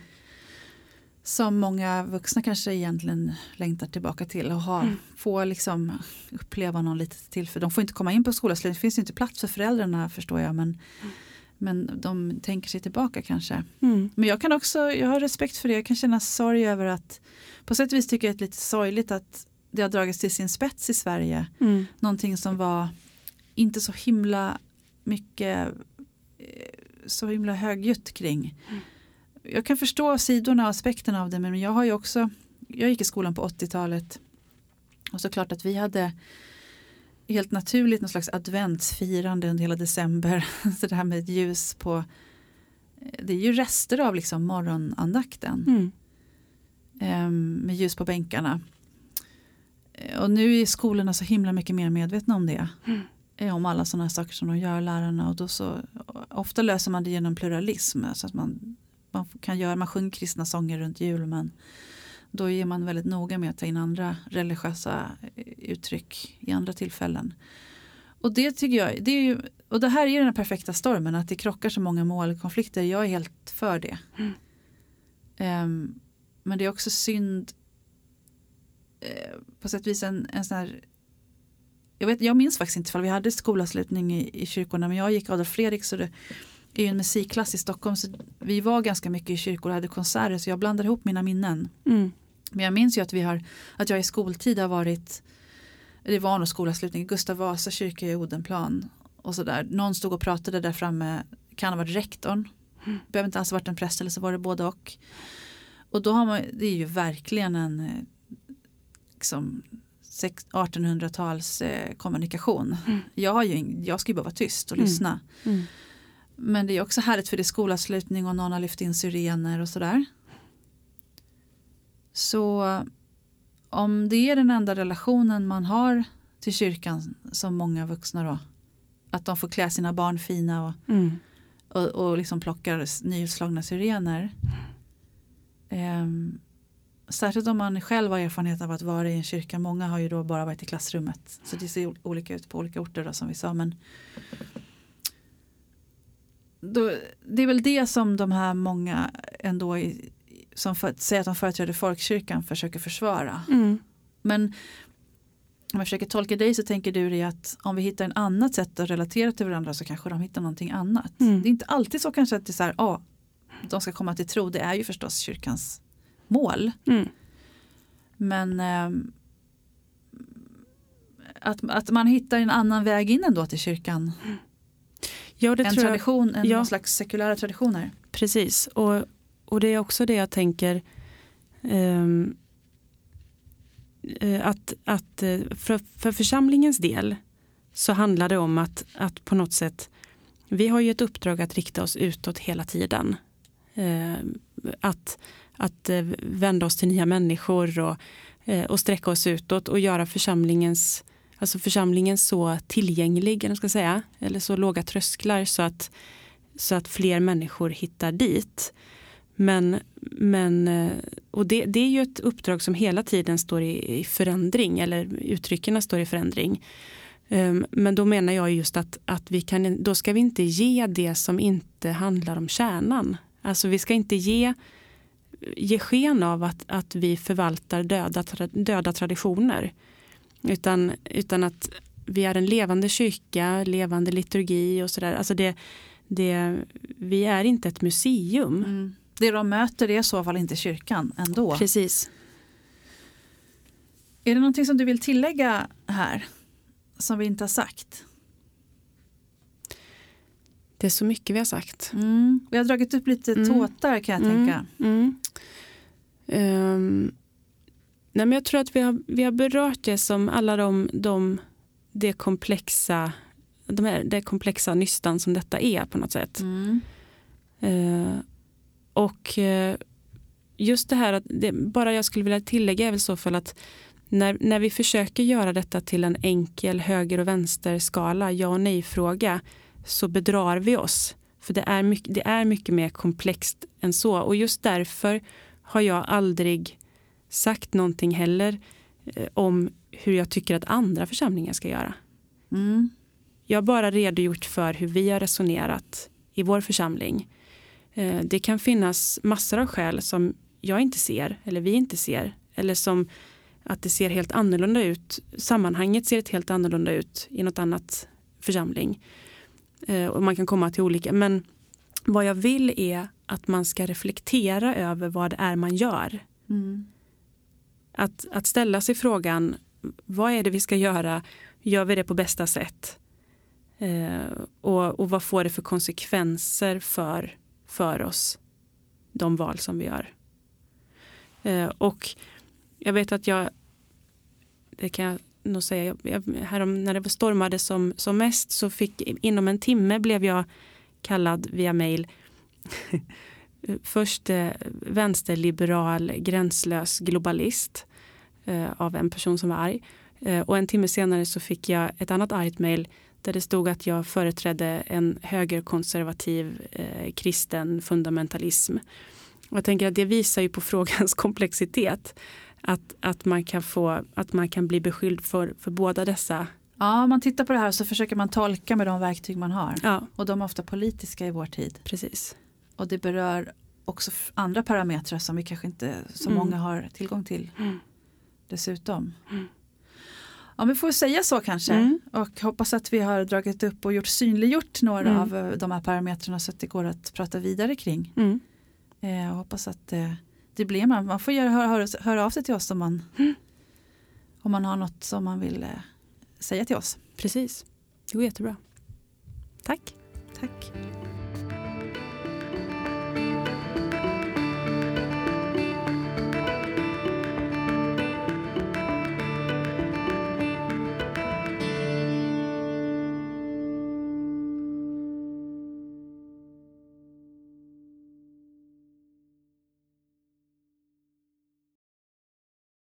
som många vuxna kanske egentligen längtar tillbaka till och ha, mm. få liksom uppleva någon lite till. För de får inte komma in på skolavslutning, det finns inte plats för föräldrarna förstår jag. Men, mm. Men de tänker sig tillbaka kanske. Mm. Men jag kan också, jag har respekt för det, jag kan känna sorg över att på sätt och vis tycker jag det är lite sorgligt att det har dragits till sin spets i Sverige. Mm. Någonting som var inte så himla mycket eh, så himla högljutt kring. Mm jag kan förstå sidorna och aspekterna av det men jag har ju också, jag gick i skolan på 80-talet och så klart att vi hade helt naturligt någon slags adventsfirande under hela december. Så det här med ljus på, det är ju rester av liksom morgonandakten. Mm. Um, med ljus på bänkarna. Och nu är skolorna så himla mycket mer medvetna om det. Mm. Eh, om alla sådana saker som de gör, lärarna. Och då så, ofta löser man det genom pluralism. Så att man man kan göra, man sjunger kristna sånger runt jul men då är man väldigt noga med att ta in andra religiösa eh, uttryck i andra tillfällen. Och det tycker jag, det är ju, och det här är den perfekta stormen att det krockar så många målkonflikter. Jag är helt för det. Mm. Um, men det är också synd uh, på sätt och vis en, en sån här jag, vet, jag minns faktiskt inte ifall vi hade skolavslutning i, i kyrkorna men jag gick Adolf Fredrik så det, är ju en musikklass i Stockholm så vi var ganska mycket i kyrkor och hade konserter så jag blandar ihop mina minnen. Mm. Men jag minns ju att, vi har, att jag i skoltid har varit, det var nog skolavslutning, Gustav Vasa kyrka i Odenplan och sådär. Någon stod och pratade där framme, kan ha varit rektorn, mm. behöver inte alls ha varit en präst eller så var det både och. Och då har man, det är ju verkligen en eh, liksom, 1800-tals eh, kommunikation. Mm. Jag, har ju, jag ska ju bara vara tyst och mm. lyssna. Mm. Men det är också härligt för det är skolavslutning och någon har lyft in syrener och sådär. Så om det är den enda relationen man har till kyrkan som många vuxna då. Att de får klä sina barn fina och, mm. och, och liksom plockar nyutslagna syrener. Um, Särskilt om man själv har erfarenhet av att vara i en kyrka. Många har ju då bara varit i klassrummet. Så det ser olika ut på olika orter då, som vi sa. Men då, det är väl det som de här många ändå i, som för, säger att de företräder folkkyrkan försöker försvara. Mm. Men om jag försöker tolka dig så tänker du dig att om vi hittar en annat sätt att relatera till varandra så kanske de hittar någonting annat. Mm. Det är inte alltid så kanske att det är så här, ja, de ska komma till tro. Det är ju förstås kyrkans mål. Mm. Men ehm, att, att man hittar en annan väg in ändå till kyrkan. Ja, det en tror jag. tradition, en ja. någon slags sekulära traditioner. Precis, och, och det är också det jag tänker um, att, att eh, för, för församlingens del så handlar det om att, att på något sätt vi har ju ett uppdrag att rikta oss utåt hela tiden. Ehm, att att eh, vända oss till nya människor och, och sträcka oss utåt och göra församlingens, alltså församlingen så tillgänglig, eller, ska säga, eller så låga trösklar så att, så att fler människor hittar dit. Men, men eh, och det, det är ju ett uppdrag som hela tiden står i, i förändring, eller uttryckerna står i förändring. Um, Men då menar jag just att, att vi kan, då ska vi inte ge det som inte handlar om kärnan. Alltså vi ska inte ge, ge sken av att, att vi förvaltar döda, tra- döda traditioner. Utan, utan att vi är en levande kyrka, levande liturgi och sådär. Alltså det, det, vi är inte ett museum. Mm. Det de möter är i så fall inte kyrkan ändå. Precis. Är det någonting som du vill tillägga här? Som vi inte har sagt? Det är så mycket vi har sagt. Mm. Vi har dragit upp lite Mm. tåtar kan jag Mm. tänka. Mm. Ehm, nej men jag tror att vi har, vi har berört det som alla de, de det komplexa de här, det komplexa nystan som detta är på något sätt. Mm. Och eh, just det här att det, bara jag skulle vilja tillägga är väl så för att när, när vi försöker göra detta till en enkel höger och vänsterskala, ja och nej fråga, så bedrar vi oss. För det är, mycket, det är mycket mer komplext än så och just därför har jag aldrig sagt någonting heller eh, om hur jag tycker att andra församlingar ska göra. Mm. Jag har bara redogjort för hur vi har resonerat i vår församling. Eh, Det kan finnas massor av skäl som jag inte ser eller vi inte ser. Eller som att det ser helt annorlunda ut. Sammanhanget ser ett helt annorlunda ut i något annat församling. Eh, Och man kan komma till olika. Men vad jag vill är att man ska reflektera över vad det är man gör. Mm. Att, att ställa sig frågan vad är det vi ska göra? Gör vi det på bästa sätt? Eh, och, och vad får det för konsekvenser för, för oss? De val som vi gör. Eh, och jag vet att jag, det kan jag nog säga, jag, jag, härom, när det stormade som, som mest så fick inom en timme blev jag kallad via mail först eh, vänsterliberal gränslös globalist eh, av en person som var arg. Eh, och en timme senare så fick jag ett annat argt mejl där det stod att jag företrädde en högerkonservativ eh, kristen fundamentalism. Och jag tänker att det visar ju på frågans komplexitet. Att, att, man, kan få, att man kan bli beskylld för, för båda dessa. Ja, om man tittar på det här så försöker man tolka med de verktyg man har. Ja, Och de är ofta politiska i vår tid. precis. Och det berör också andra parametrar som vi kanske inte så Mm. många har tillgång till Mm. dessutom. Mm. Ja, vi får säga så kanske. Mm. Och hoppas att vi har dragit upp och gjort synliggjort några Mm. av eh, de här parametrarna så att det går att prata vidare kring. Mm. Eh, och hoppas att eh, det blir man. Man får göra, höra, höra, höra av sig till oss om man, Mm. om man har något som man vill eh, säga till oss. Precis. Det går jättebra. Tack. Tack.